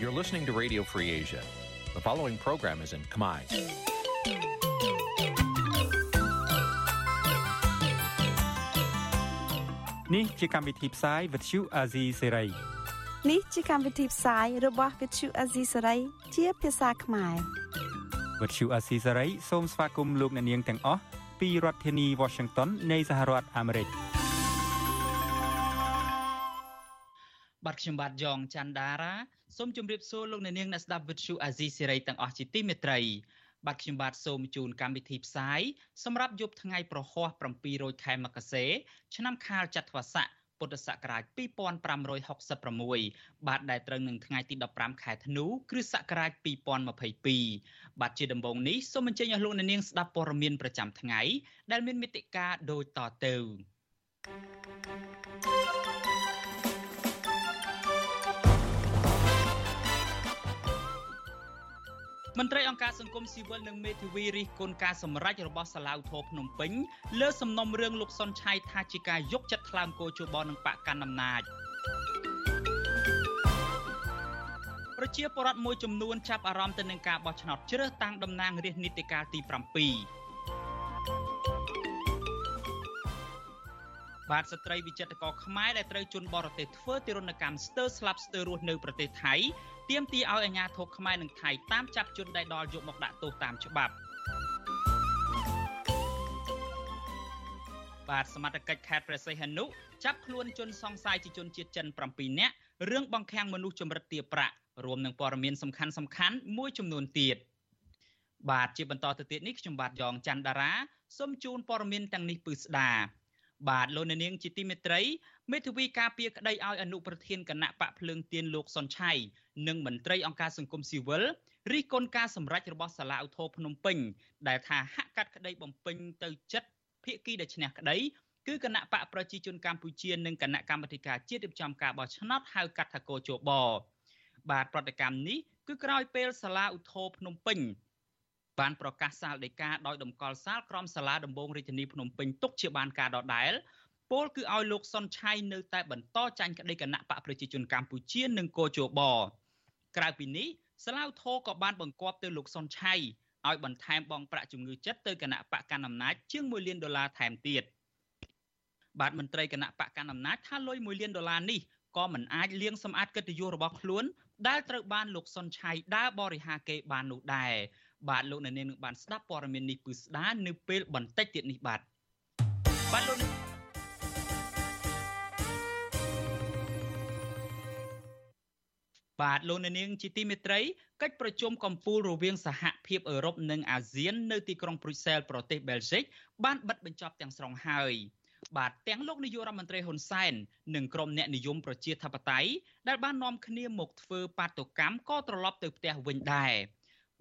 You're listening to Radio Free Asia. The following program is in Khmer. នេះជាកម្មវិធីផ្សាយ Vuthu Azizi Serai នេះជាកម្មវិធីផ្សាយរបស់ Vuthu Azizi Serai ជាភាសាខ្មែរ Vuthu Azizi Serai សូមស្វាគមន៍លោកអ្នកនាងទាំងអស់ពីរដ្ឋធានី Washington នៃសហរដ្ឋអាមេរិកបាទខ្ញុំបាទយ៉ងច័ន្ទដារា សូមជម្រាបសួរលោកអ្នកនាងអ្នកស្ដាប់ Vuthu Azizi Serai ទាំងអស់ជាទីមេត្រីបាទខ្ញុំបាទសូមជូនកម្មវិធីផ្សាយសម្រាប់យប់ថ្ងៃប្រហោះ700ខែមករាឆ្នាំខាលចត្វាស័កពុទ្ធសករាជ2566បាទដែលត្រូវនឹងថ្ងៃទី15ខែធ្នូគ្រិស្តសករាជ2022បាទជាដំបូងនេះសូមអញ្ជើញអស់លោកអ្នកនាងស្ដាប់ព័ត៌មានប្រចាំថ្ងៃដែលមានមេតិការដូចតទៅ thank you មន្ត្រីអង្គការសង្គមស៊ីវិលនិងមេធាវីរិះគន់ការសម្រេចរបស់សាឡាវធរភ្នំពេញលើសំណុំរឿងលោកសុនឆៃថាជាការយកចិត្តថ្លើមគោជបនឹងបកកណ្ដាលអំណាចប្រជាពលរដ្ឋមួយចំនួនចាប់អារម្មណ៍ទៅនឹងការបោះឆ្នោតជ្រើសតាំងតំណាងរាស្ត្រនីតិកាលទី7បាទស្ត្រីវិចិត្រករខ្មែរដែលត្រូវជន់បរទេសធ្វើទារុណកម្មស្ទើរស្លាប់ស្ទើររស់នៅប្រទេសថៃ ទាមទារឲ្យអាជ្ញាធរខ្មែរនិងថៃតាមចាប់ជនដែលដល់យកមកដាក់ទោសតាមច្បាប់បាទសមត្ថកិច្ចខេត្តព្រះសីហនុចាប់ខ្លួនជនសង្ស័យជាជនជាតិចិន7នាក់រឿងបង្ខាំងមនុស្សចម្រិតទាប្រាក់រួមនឹងព័ត៌មានសំខាន់សំខាន់មួយចំនួនទៀតបាទជាបន្តទៅទៀតនេះខ្ញុំបាទយ៉ងច័ន្ទដារាសូមជូនព័ត៌មានទាំងនេះពឺស្ដា បាទលោកអ្នកនាងជាទីមេត្រីមេធាវីការពារក្តីឲ្យអនុប្រធានគណៈបកភ្លើងទៀនលោកសុនឆៃនិងមន្ត្រីអង្គការសង្គមស៊ីវិលរិះគន់ការសម្រេចរបស់សាលាឧទ្ធរភ្នំពេញ ដែលថាហាក់កាត់ក្តីបំពេញទៅចិត្តភាគីដែលឈ្នះក្តីគឺគណៈបកប្រជាជនកម្ពុជានិងគណៈកម្មាធិការជាតិរៀបចំការបោះឆ្នោតហៅកាត់ថាកោជបបាទប្រតិកម្មនេះគឺក្រោយពេលសាលាឧទ្ធរភ្នំពេញ បានប្រកាសសាលដីកាដោយតម្កល់សាលក្រមសាលាដំបងរាជធានីភ្នំពេញទុកជាបានការដដែលពលគឺឲ្យលោកសុនឆៃនៅតែបន្តចាញ់ក្តីគណៈបកប្រជាជនកម្ពុជានិងកោជបក្រៅពីនេះសាឡាវធរក៏បានបង្គាប់ទៅលោកសុនឆៃឲ្យបន្ថែមបងប្រាក់ជំងឺចិត្តទៅគណៈបកកណ្ដាលអំណាចជាង1លានដុល្លារថែមទៀតបាទមន្ត្រីគណៈបកកណ្ដាលអំណាចថាលុយ1លានដុល្លារនេះក៏មិនអាចលាងសម្អាតកិត្តិយសរបស់ខ្លួនដែលត្រូវបានលោកសុនឆៃដើរបរិហាគេបាននោះដែរ បាទលោកនៅនាងនឹងបានស្ដាប់ព័ត៌មាននេះពឺស្ដានៅពេលបន្តិចទៀតនេះបាទបាទលោកបាទលោកអ្នកនាងជាទីមេត្រីកិច្ចប្រជុំកំពូលរវាងសហភាពអឺរ៉ុបនិងអាស៊ាននៅទីក្រុងព្រុយសែលប្រទេសបែលហ្សិកបានបិទបញ្ចប់ទាំងស្រុងហើយបាទទាំងលោកនាយករដ្ឋមន្ត្រីហ៊ុនសែននិងក្រុមអ្នកនិយមប្រជាធិបតេយ្យដែលបាននាំគ្នាមកធ្វើបាតុកម្មក៏ត្រឡប់ទៅផ្ទះវិញដែរ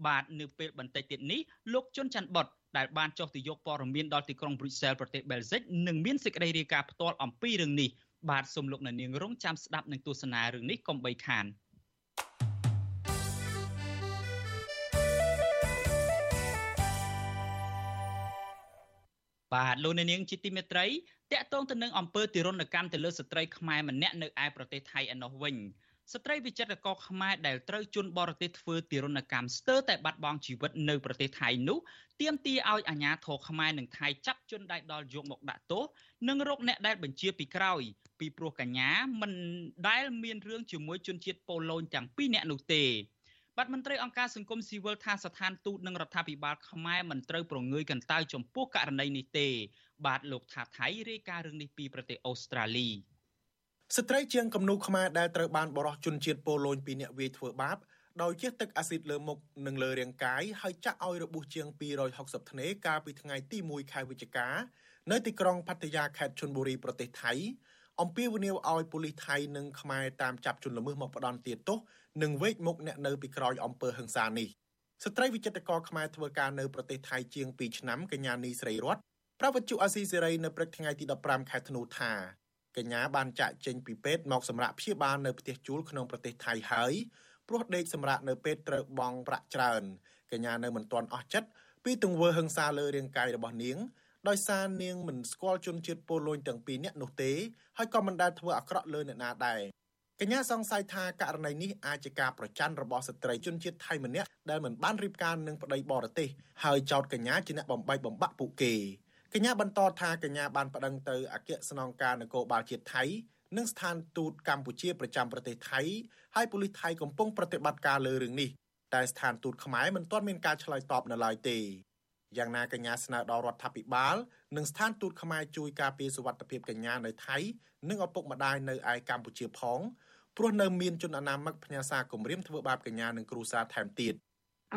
បាទនៅពេលបន្តិចទៀតនេះលោកជុនច័ន្ទបុតដែលបានចុះទៅយកព័ត៌មានដល់ទីក្រុងព្រុយសែលប្រទេសបែលហ្សិកនឹងមានសេចក្តីរាយការណ៍ផ្ទាល់អំពីរឿងនេះបាទសូមលោកអ្នកនាងរងចាំស្ដាប់នឹងទស្សនារឿងនេះកុំបីខាន។បាទលោកអ្នកនាងជាទីមេត្រីតកតងទៅនឹងអំពើទារុណកម្មទៅលើស្ត្រីខ្មែរម្នាក់នៅឯប្រទេសថៃឯណោះវិញ ស្ត្រីវិចិត្រករខ្មែរដែលត្រូវជន់បរទេសធ្វើទារុណកម្មស្ទើរតែបាត់បង់ជីវិតនៅប្រទេសថៃនោះទាមទារឲ្យអាជ្ញាធរខ្មែរនិងថៃចាប់ជនដែលដល់យកមកដាក់ទោសនិងរកអ្នកដែលបញ្ជាពីក្រោយពីព្រោះកញ្ញាមិនដែលមានរឿងជាមួយជនជាតិប៉ូឡូញទាំងពីរនាក់នោះទេបាទមន្ត្រីអង្គការសង្គមស៊ីវិលថាស្ថានទូតនិងរដ្ឋាភិបាលខ្មែរមិនត្រូវប្រងើយកន្តើយចំពោះករណីនេះទេ បាទលោកថាថៃរាយការណ៍រឿងនេះពីប្រទេសអូស្ត្រាលី ស្ត្រីជាងគំនូខ្មែរដែលត្រូវបានបរោះជនជាតិប៉ូឡូញពីអ្នកវាយធ្វើបាបដោយជះទឹកអាស៊ីតលើមុខនិងលើរាងកាយហើយចាក់ឲ្យរបួសជាង260ធ្នេកាលពីថ្ងៃទី1ខែវិច្ឆិកានៅទីក្រុងផាតាយាខេត្តឈុនបុរីប្រទេសថៃអំពាវនាវឲ្យប៉ូលីសថៃនិងខ្មែរតាមចាប់ជនល្មើសមកផ្ដន់ទាទោសនិងវេកមុខអ្នកនៅពីក្រោយអំពើហិង្សានេះស្ត្រីវិចិត្រករខ្មែរធ្វើការនៅប្រទេសថៃជាង2ឆ្នាំកញ្ញានីស្រីរតប្រវត្តិជអាស៊ីសេរីនៅព្រឹកថ្ងៃទី15ខែធ្នូថា កញ្ញាបានចាក់ចេញពីពេទ្យមកសម្រាប់ព្យាបាលនៅផ្ទះជួលក្នុងប្រទេសថៃហើយព្រោះដេកសម្រាប់នៅពេទ្យត្រូវបង់ប្រាក់ច្រើនកញ្ញានៅមិនទាន់អស់ចិត្តពីទង្វើហិង្សាលើរាងកាយរបស់នាងដោយសារនាងមិនស្គាល់ជនជាតិប៉ូឡូញទាំងពីរនាក់នោះទេហើយក៏មិនដែលធ្វើអាក្រក់លើអ្នកណាដែរកញ្ញាសង្ស័យថាករណីនេះអាចជាការប្រច័ណ្ឌរបស់ស្ត្រីជនជាតិថៃម្នាក់ដែលមិនបានរៀបការនឹងប្តីបរទេសហើយចោទកញ្ញាជាអ្នកបំបែកបំបាក់ពួកគេ កញ្ញាបន្តថាកញ្ញាបានប្តឹងទៅអគ្គស្នងការនគរបាលជាតិថៃនិងស្ថានទូតកម្ពុជាប្រចាំប្រទេសថៃហើយប៉ូលីសថៃកំពុងប្រតិបត្តិការលើរឿងនេះតែស្ថានទូតខ្មែរមិនទាន់មានការឆ្លើយតបនៅឡើយទេយ៉ាងណាកញ្ញាស្នើដល់រដ្ឋាភិបាលនិងស្ថានទូតខ្មែរជួយការពារសុវត្ថិភាពកញ្ញានៅថៃនិងឪពុកម្ដាយនៅឯកម្ពុជាផងព្រោះនៅមានជនអនាមិកផ្ញើសារគម្រាមធ្វើបាបកញ្ញានិងគ្រួសារថែមទៀត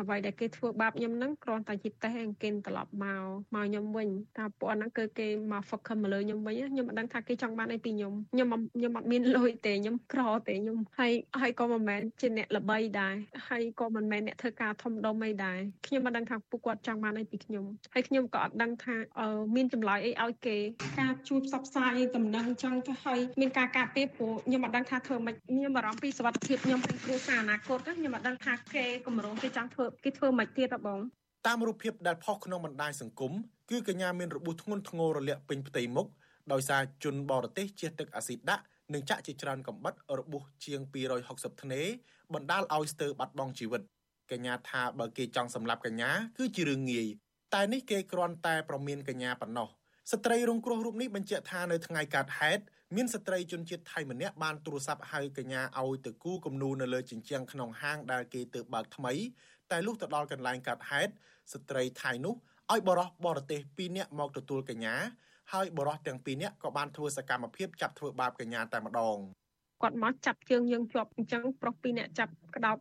អ្វីដែលគេធ្វើបាបខ្ញុំហ្នឹងគ្រាន់តែជាតេស្តគេត្រឡប់មកមកខ្ញុំវិញតែពួកហ្នឹងគឺគេមក focus មកលើខ្ញុំវិញខ្ញុំមិនដឹងថាគេចង់បានអីពីខ្ញុំខ្ញុំខ្ញុំអត់មានលុយទេខ្ញុំក្រទេខ្ញុំហើយហើយក៏មិនមែនជាអ្នកល្បីដែរហើយក៏មិនមែនអ្នកធ្វើការធំដុំអីដែរខ្ញុំមិនដឹងថាពួកគាត់ចង់បានអីពីខ្ញុំហើយខ្ញុំក៏អត់ដឹងថាមានចម្លើយអីឲ្យគេការជួយផ្សព្វផ្សាយដំណឹងអញ្ចឹងទៅហើយមានការការពារព្រោះខ្ញុំអត់ដឹងថាធ្វើម៉េចខ្ញុំបារម្ភពីសុខភាពខ្ញុំហើយគ្រួសារអនាគតខ្ញុំអត់ដឹងថាគេកម្រងគេចង់ធ្វើធ្វើគេធ្វើមិនទៀតហ៎បង តាមរូបភាពដែលផុសក្នុងបណ្ដាញសង្គមគឺកញ្ញាមានរបួសធ្ងន់ធ្ងររលាកពេញផ្ទៃមុខដោយសារជនបរទេសជះទឹកអាស៊ីតដាក់និងចាក់ជាច្រើនកំបិតរបួសជាង260ធ្នេបណ្ដាលឲ្យស្ទើរបាត់បង់ជីវិតកញ្ញាថាបើគេចង់សម្លាប់កញ្ញាគឺជារឿងងាយតែនេះគេគ្រាន់តែប្រមានកញ្ញាប៉ុណ្ណោះស្ត្រីរងគ្រោះរូបនេះបញ្ជាក់ថានៅថ្ងៃកើតហេតុមានស្ត្រីជនជាតិថៃម្នាក់បានទូរស័ព្ទហៅកញ្ញាឲ្យទៅគូគំនូនៅលើជញ្ជាំងក្នុងហាងដែលគេទើបបើកថ្មី តែលុះទៅដល់កន្លែងកាត់ហេតុស្ត្រីថៃនោះឲ្យបរោះបរទេស2នាក់មកទទួលកញ្ញាហើយបរោះទាំង2នាក់ក៏បានធ្វើសកម្មភាពចាប់ធ្វើបាបកញ្ញាតែម្ដង គាត់មកចាប់ជើងយើងជាប់អញ្ចឹងប្រុសពីរអ្នកចាប់ក្តោប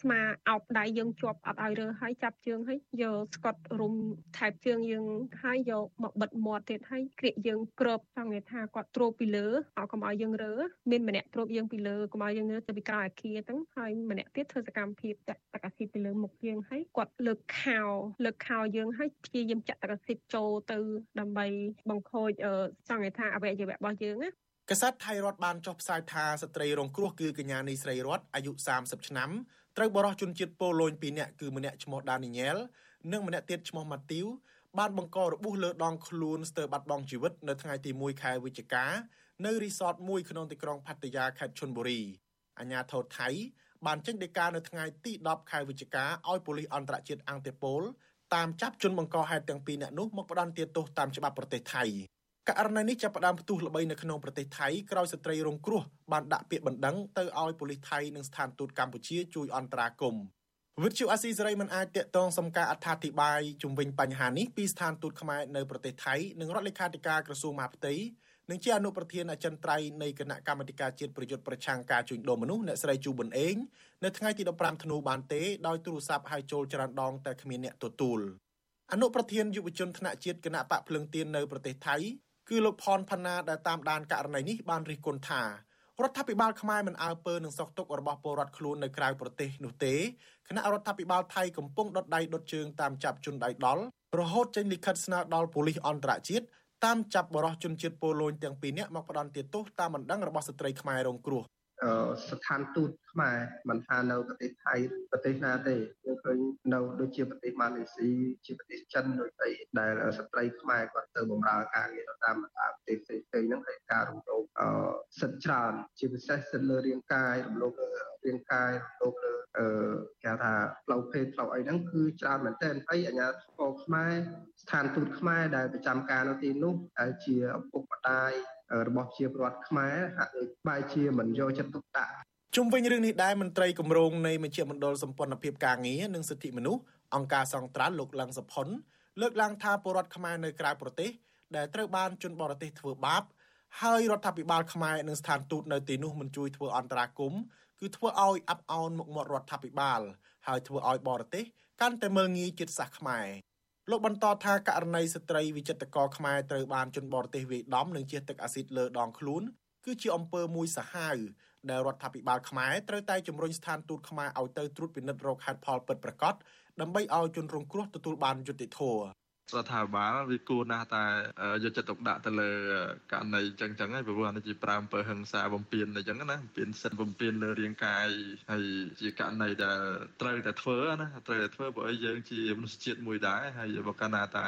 ស្មាអោបដៃយើងជាប់អត់ឲ្យរើហើយចាប់ជើងហើយយកស្កុតរុំថែបជើងយើងហើយយកមកបិទមាត់ទៀតហើយក្រៀកយើងគ្របចង់និយាយថាគាត់ទ្រោបពីលើឲ្យកុំឲ្យយើងរើមានម្នាក់ទ្រោបយើងពីលើកុំឲ្យយើងរើទៅពីក្រោយអាគារហ្នឹងហើយម្នាក់ទៀតធ្វើសកម្មភាពតាក់តកសិពីលើមុខយើងហើយគាត់លើកខោលើកខោយើងហើយព្យាយាមចាក់តកសិចូលទៅដើម្បីបង្ខូចចង់និយាយថាអវយវៈរបស់យើងណា កសែតថៃរដ្ឋបានចុះផ្សាយថាស្ត្រីរងគ្រោះគឺកញ្ញានីស្រីរតអាយុ30ឆ្នាំត្រូវបរិសុជនជាតិប៉ូឡូញ2នាក់គឺម្នាក់ឈ្មោះដានីញ៉ែលនិងម្នាក់ទៀតឈ្មោះម៉ាទីវបានបង្ករបួសលើដងខ្លួនស្ទើរបាត់បង់ជីវិតនៅថ្ងៃទី1ខែវិច្ឆិកានៅរីសតមួយក្នុងទីក្រុងផាតាយាខេត្តឈុនបុរីអាជ្ញាធរថៃបានចេញដីកានៅថ្ងៃទី10ខែវិច្ឆិកាឲ្យប៉ូលីសអន្តរជាតិអង្គតេប៉ូលតាមចាប់ជនបង្កហេតុទាំងពីរនាក់នោះមកផ្ដន្ទាទោសតាមច្បាប់ប្រទេសថៃ ករណីនេះចាប់ផ្ដើមផ្ទុះល្បីនៅក្នុងប្រទេសថៃក្រោយស្ត្រីរងគ្រោះបានដាក់ពាក្យបណ្ដឹងទៅឲ្យប៉ូលីសថៃនិងស្ថានទូតកម្ពុជាជួយអន្តរាគមន៍វិទ្យុអាស៊ីសេរីមិនអាចតាក់ទងសំការអត្ថាធិប្បាយជំវិញបញ្ហានេះពីស្ថានទូតខ្មែរនៅប្រទេសថៃនិងរដ្ឋលេខាធិការក្រសួងមហាផ្ទៃនិងជាអនុប្រធានអចិន្ត្រៃយ៍នៃគណៈកម្មាធិការជាតិប្រយុទ្ធប្រឆាំងការជួញដូរមនុស្សអ្នកស្រីជូប៊ុនអេងនៅថ្ងៃទី15ធ្នូបានទេដោយទូរស័ព្ទហៅចូលច្រើនដងតែគ្មានអ្នកទទួលអនុប្រធានយុវជនថ្នាក់ជាតិគណៈបកភ្លឹងទៀននៅប្រទេសថៃ គឺលោកផនផាណាដែលតាមដានករណីនេះបានរិះគន់ថារដ្ឋាភិបាលខ្មែរមិនអើពើនឹងសោកទុករបស់ពលរដ្ឋខ្លួននៅក្រៅប្រទេសនោះទេគណៈរដ្ឋាភិបាលថៃកំពុងដុតដៃដុតជើងតាមចាប់ជនដៃដល់រហូតចេញលិខិតស្នើដល់ប៉ូលីសអន្តរជាតិតាមចាប់បរិសុជនជាតិប៉ូឡូញទាំងពីរនាក់មកផ្ដន្ទាទោសតាមបណ្ដឹងរបស់ស្ត្រីខ្មែររងគ្រោះ ស្ថានទូតខ្មែរមិនថានៅប្រទេសថៃប្រទេសណាទេយើងឃើញនៅដូចជាប្រទេសម៉ាឡេស៊ីជាប្រទេសចិនដូចអីដែលស្ត្រីខ្មែរគាត់ទៅបម្រើការងារតាមតាមប្រទេសផ្សេងៗហ្នឹងហើយការរំលោភសិទ្ធិច្រើនជាពិសេសសិទ្ធិលើរាងកាយរំលោភលើរាងកាយរំលោភលើអឺគេថាផ្លូវភេទផ្លូវអីហ្នឹងគឺច្រើនមែនទែនហើយអាជ្ញាធរខ្មែរស្ថានទូតខ្មែរដែលប្រចាំការនៅទីនោះដែលជាឪពុកម្ដាយ របស់ជាប្រវត្តិខ្មែរហាក់ដូចបែរជាមិនយកចិត្តទុកដាក់ជុំវិញរឿងនេះដែរមន្ត្រីគម្រោងនៃមជ្ឈមណ្ឌលសម្ព័ន្ធភាពការងារនិងសិទ្ធិមនុស្សអង្គការសង្ត្រាល់លោកលឹងសុផុនលើកឡើងថាពលរដ្ឋខ្មែរនៅក្រៅប្រទេសដែលត្រូវបានជនបរទេសធ្វើបាបហើយរដ្ឋាភិបាលខ្មែរនិងស្ថានទូតនៅទីនោះមិនជួយធ្វើអន្តរាគមន៍គឺធ្វើឲ្យអាប់អោនមុខមាត់រដ្ឋាភិបាល ហើយធ្វើឲ្យបរទេសកាន់តែមើលងាយចិត្តសាសន៍ខ្មែរ លោកបន្តថាករណីស្ត្រីវិចិត្រករខ្មែរត្រូវបានជនបរទេសវាយដំនិងជះទឹកអាស៊ីតលើដងខ្លួនគឺជាអំពើមួយសាហាវដែលរដ្ឋាភិបាលខ្មែរត្រូវតែជំរុញស្ថានទូតខ្មែរឲ្យទៅត្រួតពិនិត្យរកហេតុផលពិតប្រាកដដើម្បីឲ្យជនរងគ្រោះទទួលបានយុត្តិធម៌ រដ្ឋាភិបាលវាគួរណាស់តែយកចិត្តទុកដាក់ទៅលើករណីអញ្ចឹងអញ្ចឹងហើយព្រោះអានេះជាប្រើអំពើហិង្សាបំពានអញ្ចឹងណាបំពានសិទ្ធិបំពានលើរាងកាយហើយជាករណីដែលត្រូវតែធ្វើណាត្រូវតែធ្វើព្រោះយើងជាមនុស្សជាតិមួយដែរហើយបើកាលណាតា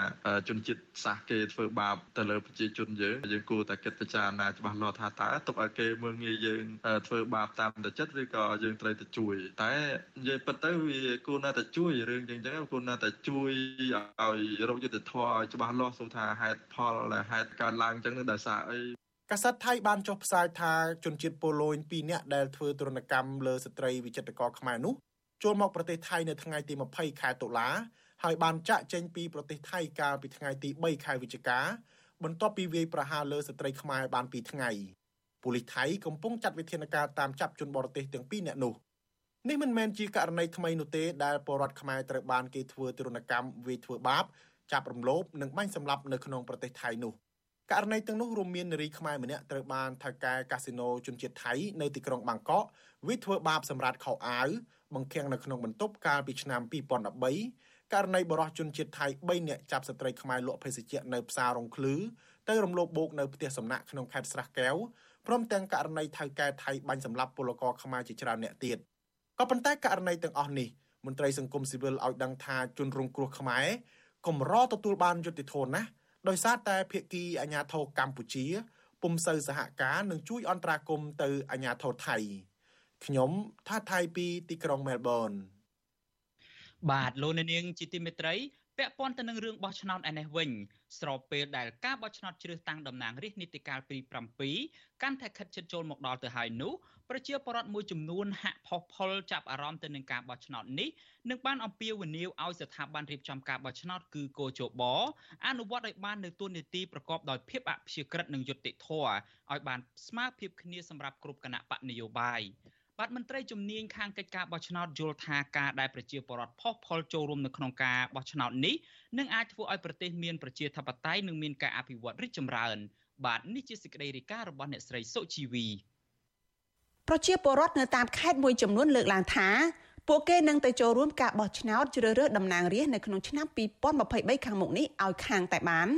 ជនជាតិសាសគេធ្វើបាបទៅលើប្រជាជនយើងយើងគួរតែគិតពិចារណាច្បាស់លាស់ថាតើទុកឲ្យគេមើងងាយយើងធ្វើបាបតាមតែចិត្តឬក៏យើងត្រូវតែជួយ តែនិយាយពិតទៅវាគួរណាស់តែជួយរឿងអញ្ចឹងគួរណាស់តែជួយឲ្យរកយុទ្ធធម៌ឲ្យច្បាស់លាស់សូថាហេតុផលដែលហេតុកើតឡើងអញ្ចឹងដោយសារអីកាសែតថៃបានចុះផ្សាយថាជនជាតិប៉ូឡូញ2នាក់ដែលធ្វើទរណកម្មលើស្ត្រីវិចិត្រករខ្មែរនោះចូលមកប្រទេសថៃនៅថ្ងៃទី20ខែតុលាហើយបានចាក់ចេញពីប្រទេសថៃកាលពីថ្ងៃទី3ខែវិច្ឆិកាបន្ទាប់ពីវាយប្រហារលើស្ត្រីខ្មែរបាន2ថ្ងៃប៉ូលីសថៃកំពុងចាត់វិធានការតាមចាប់ជនបរទេសទាំងពីរនាក់នោះនេះមិនមែនជាករណីថ្មីនោះទេដែលពលរដ្ឋខ្មែរត្រូវបានគេធ្វើទរណកម្មវាយធ្វើបាប ចាប់រំលោភនិងបាញ់សម្លាប់នៅក្នុងប្រទេសថៃនោះករណីទាំងនោះរួមមាននារីខ្មែរម្នាក់ត្រូវបានថៅកែកាស៊ីណូជនជាតិថៃនៅទីក្រុងបាងកកវាយធ្វើបាបសម្រាប់ខោអាវបង្ខាំងនៅក្នុងបន្ទប់កាលពីឆ្នាំ2013ករណីបរិសុទ្ធជនជាតិថៃ3នាក់ចាប់ស្ត្រីខ្មែរលក់ភេសជ្ជៈនៅផ្សាររងឃ្លឺទៅរំលោភបោកនៅផ្ទះសំណាក់ក្នុងខេត្តស្រះកែវព្រមទាំងករណីថៅកែថៃបាញ់សម្លាប់ពលករខ្មែរជាច្រើនអ្នកទៀតក៏ប៉ុន្តែករណីទាំងអស់នេះមន្ត្រីសង្គមស៊ីវិលឲ្យដឹងថាជនរងគ្រោះខ្មែរ កម្រទទួលបានយុត្តិធម៌ណាស់ដោយសារតែភាគីអាញាធរកម្ពុជាពុំសូវសហការនឹងជួយអន្តរាគមន៍ទៅអាញាធរថៃខ្ញុំថាថៃពីទីក្រុងមែលប៊នបាទលោកនាងជាទីមេត្រីពាក់ព័ន្ធទៅនឹងរឿងបោះឆ្នោតឯនេះវិញស្របពេលដែលការបោះឆ្នោតជ្រើសតាំងតំណាងរាស្ត្រនីតិកាលទី7កាន់តែខិតជិតចូលមកដល់ទៅហើយនោះ ប្រជាពលរដ្ឋមួយចំនួនហាក់ផុសផុលចាប់អារម្មណ៍ទៅនឹងការបោះឆ្នោតនេះនិងបានអំពាវនាវឲ្យស្ថាប័នរៀបចំការបោះឆ្នោតគឺកោជបអនុវត្តឲ្យបាននៅទូនីតិប្រកបដោយភាពអព្យាក្រឹតនិងយុត្តិធម៌ឲ្យបានស្មើភាពគ្នាសម្រាប់គ្រប់គណៈបកនយោបាយបាទមន្ត្រីជំនាញខាងកិច្ចការបោះឆ្នោតយល់ថាការដែលប្រជាពលរដ្ឋផុសផុលចូលរួមនៅក្នុងការបោះឆ្នោតនេះនឹងអាចធ្វើឲ្យប្រទេសមានប្រជាធិបតេយ្យនិងមានការអភិវឌ្ឍរីកចម្រើនបាទនេះជាសេចក្តីរាយការណ៍របស់អ្នកស្រីសុជីវី ប្រជាពលរដ្ឋនៅតាមខេត្តមួយចំនួនលើកឡើងថាពួកគេនឹងទៅចូលរួមការបោះឆ្នោតជ្រើសរើសតំណាងរាស្ត្រនៅក្នុងឆ្នាំ2023ខាងមុខនេះឲ្យខាងតែបាន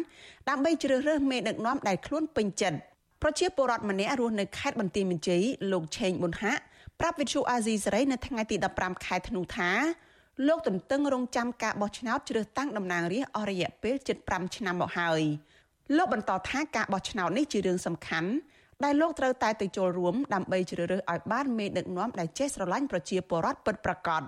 ដើម្បីជ្រើសរើសមេដឹកនាំដែលខ្លួនពេញចិត្តប្រជាពលរដ្ឋម្នាក់រស់នៅខេត្តបន្ទាយមានជ័យលោកឆេងប៊ុនហាក់ប្រាប់វិទ្យុអាស៊ីសេរីនៅថ្ងៃទី15ខែធ្នូថាលោកទន្ទឹងរង់ចាំការបោះឆ្នោតជ្រើសតាំងតំណាងរាស្ត្រអស់រយៈពេល75ឆ្នាំមកហើយលោកបន្តថាការបោះឆ្នោតនេះជារឿងសំខាន់ ដែលលោកត្រូវតែទៅចូលរួមដើម្បីជ្រើសរើសឲ្យបានមេដឹកនាំដែលចេះស្រឡាញ់ប្រជាពលរដ្ឋពិតប្រាកដ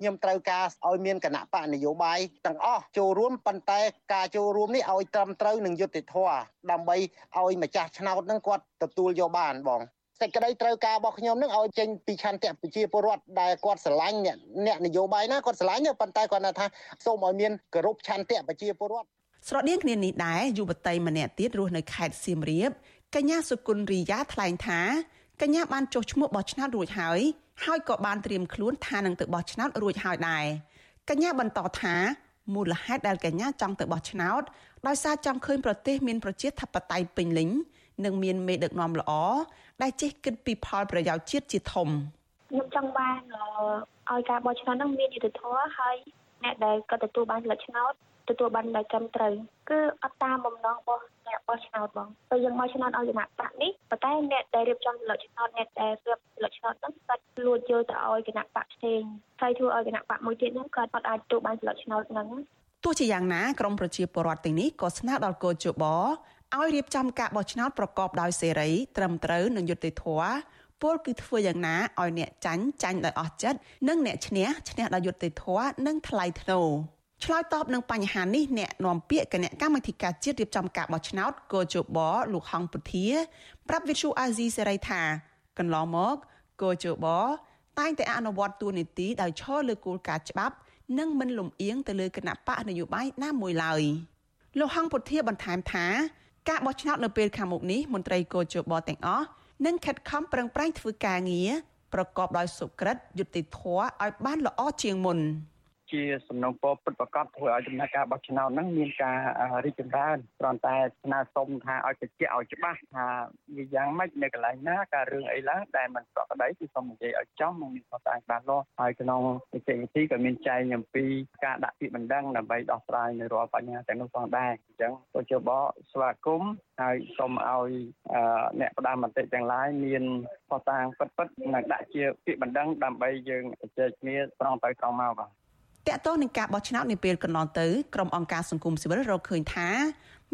ខ្ញុំត្រូវការឲ្យមានគណៈបកនយោបាយទាំងអស់ចូលរួមប៉ុន្តែការចូលរួមនេះឲ្យត្រឹមត្រូវនឹងយុត្តិធម៌ដើម្បីឲ្យម្ចាស់ឆ្នោតនឹងគាត់ទទួលយកបានបងសេចក្តីត្រូវការរបស់ខ្ញុំនឹងឲ្យចេញពីឆន្ទៈប្រជាពលរដ្ឋដែលគាត់ស្រឡាញ់អ្នកអ្នកនយោបាយណាគាត់ស្រឡាញ់ប៉ុន្តែគាត់ថាសូមឲ្យមានគោរពឆន្ទៈប្រជាពលរដ្ឋស្រដៀងគ្នានេះដែរយុវតីម្នាក់ទៀតរស់នៅខេត្តសៀមរាប កញ្ញាសុគន្ធរីយ៉ាថ្លែងថាកញ្ញាបានចុះឈ្មោះបោះឆ្នោតរួចហើយហើយក៏បានត្រៀមខ្លួនថានឹងទៅបោះឆ្នោតរួចហើយដែរកញ្ញាបន្តថាមូលហេតុដែលកញ្ញាចង់ទៅបោះឆ្នោតដោយសារចង់ឃើញប្រទេសមានប្រជាធិបតេយ្យពេញលេញនិងមានមេដឹកនាំល្អដែលចេះគិតពីផលប្រយោជន៍ជាតិជាធំខ្ញុំចង់បានឲ្យការបោះឆ្នោតនឹងមានយុត្តិធម៌ហើយអ្នកដែលក៏ទទួលបានសិលឹកឆ្នោត ទទួលបានដោយត្រឹមត្រូវគឺអត់តាមបំណងរបស់អ្នកបោះឆ្នោតបងពេលយើងមកឆ្នោតឲ្យគណៈបកនេះប៉ុន្តែអ្នកដែលរៀបចំសិលឹកឆ្នោតអ្នកដែលរៀបសិលឹកឆ្នោតហ្នឹងគាត់លួចយកទៅឲ្យគណៈបកផ្សេងហើយធ្វើឲ្យគណៈបកមួយទៀតហ្នឹងគាត់អត់អាចទទួលបានសិលឹកឆ្នោតហ្នឹងទោះជាយ៉ាងណាក្រមប្រជាពលរដ្ឋទាំងនេះក៏ស្នើដល់កោជបឲ្យរៀបចំការបោះឆ្នោតប្រកបដោយសេរីត្រឹមត្រូវនិងយុត្តិធម៌ពលគឺធ្វើយ៉ាងណាឲ្យអ្នកចាញ់ចាញ់ដោយអស់ចិត្តនិងអ្នកឈ្នះឈ្នះដោយយុត្តិធម៌និងថ្លៃថ្នូរ ឆ្លើយតបនឹងបញ្ហានេះអ្នកនាំពាក្យគណៈកម្មាធិការជាតិរៀបចំការបោះឆ្នោតកោជបលោកហងពុធា ប្រាប់វិទ្យុអាស៊ីសេរីថាកន្លងមកកោជបតែងតែអនុវត្តទូនីតិដោយឈរលើគោលការណ៍ច្បាប់ និងមិនលំអៀងទៅលើគណៈបកនយោបាយណាមួយឡើយលោកហងពុធាបន្ថែមថាការបោះឆ្នោតនៅពេលខាងមុខនេះមន្ត្រីកោជបទាំងអស់នឹងខិតខំប្រឹងប្រែងធ្វើការងារប្រកបដោយសុក្រិតយុត្តិធម៌ឲ្យបានល្អជាងមុន ជាសំណុំពរពិតប្រាកដធ្វើឲ្យដំណើរការបោះឆ្នោតហ្នឹងមានការរីកចម្រើនព្រមតែស្នើសុំថាឲ្យបញ្ជាក់ឲ្យច្បាស់ថាវាយ៉ាងម៉េចនៅកន្លែងណាការរឿងអីឡើងដែលมันប្រកបដីគឺសូមនិយាយឲ្យចំនិងមានប្រសាសន៍ច្បាស់លាស់ហើយក្នុងនីតិវិធីក៏មានចែងអំពីការដាក់ពាក្យបណ្ដឹងដើម្បីដោះស្រាយនៅរាល់បញ្ហាទាំងនោះផងដែរអញ្ចឹងក៏ជាបស្វាគមន៍ហើយសូមឲ្យអ្នកផ្ដាំមតិទាំងឡាយមានផុសតាងពិតពិតនិងដាក់ជាពាក្យបណ្ដឹងដើម្បីយើងជជែកគ្នាត្រង់ទៅត្រង់មកបាទ តកតោះនឹងការបោះឆ្នោតនាពេលកន្លងទៅក្រុមអង្គការសង្គមស៊ីវិលរកឃើញថា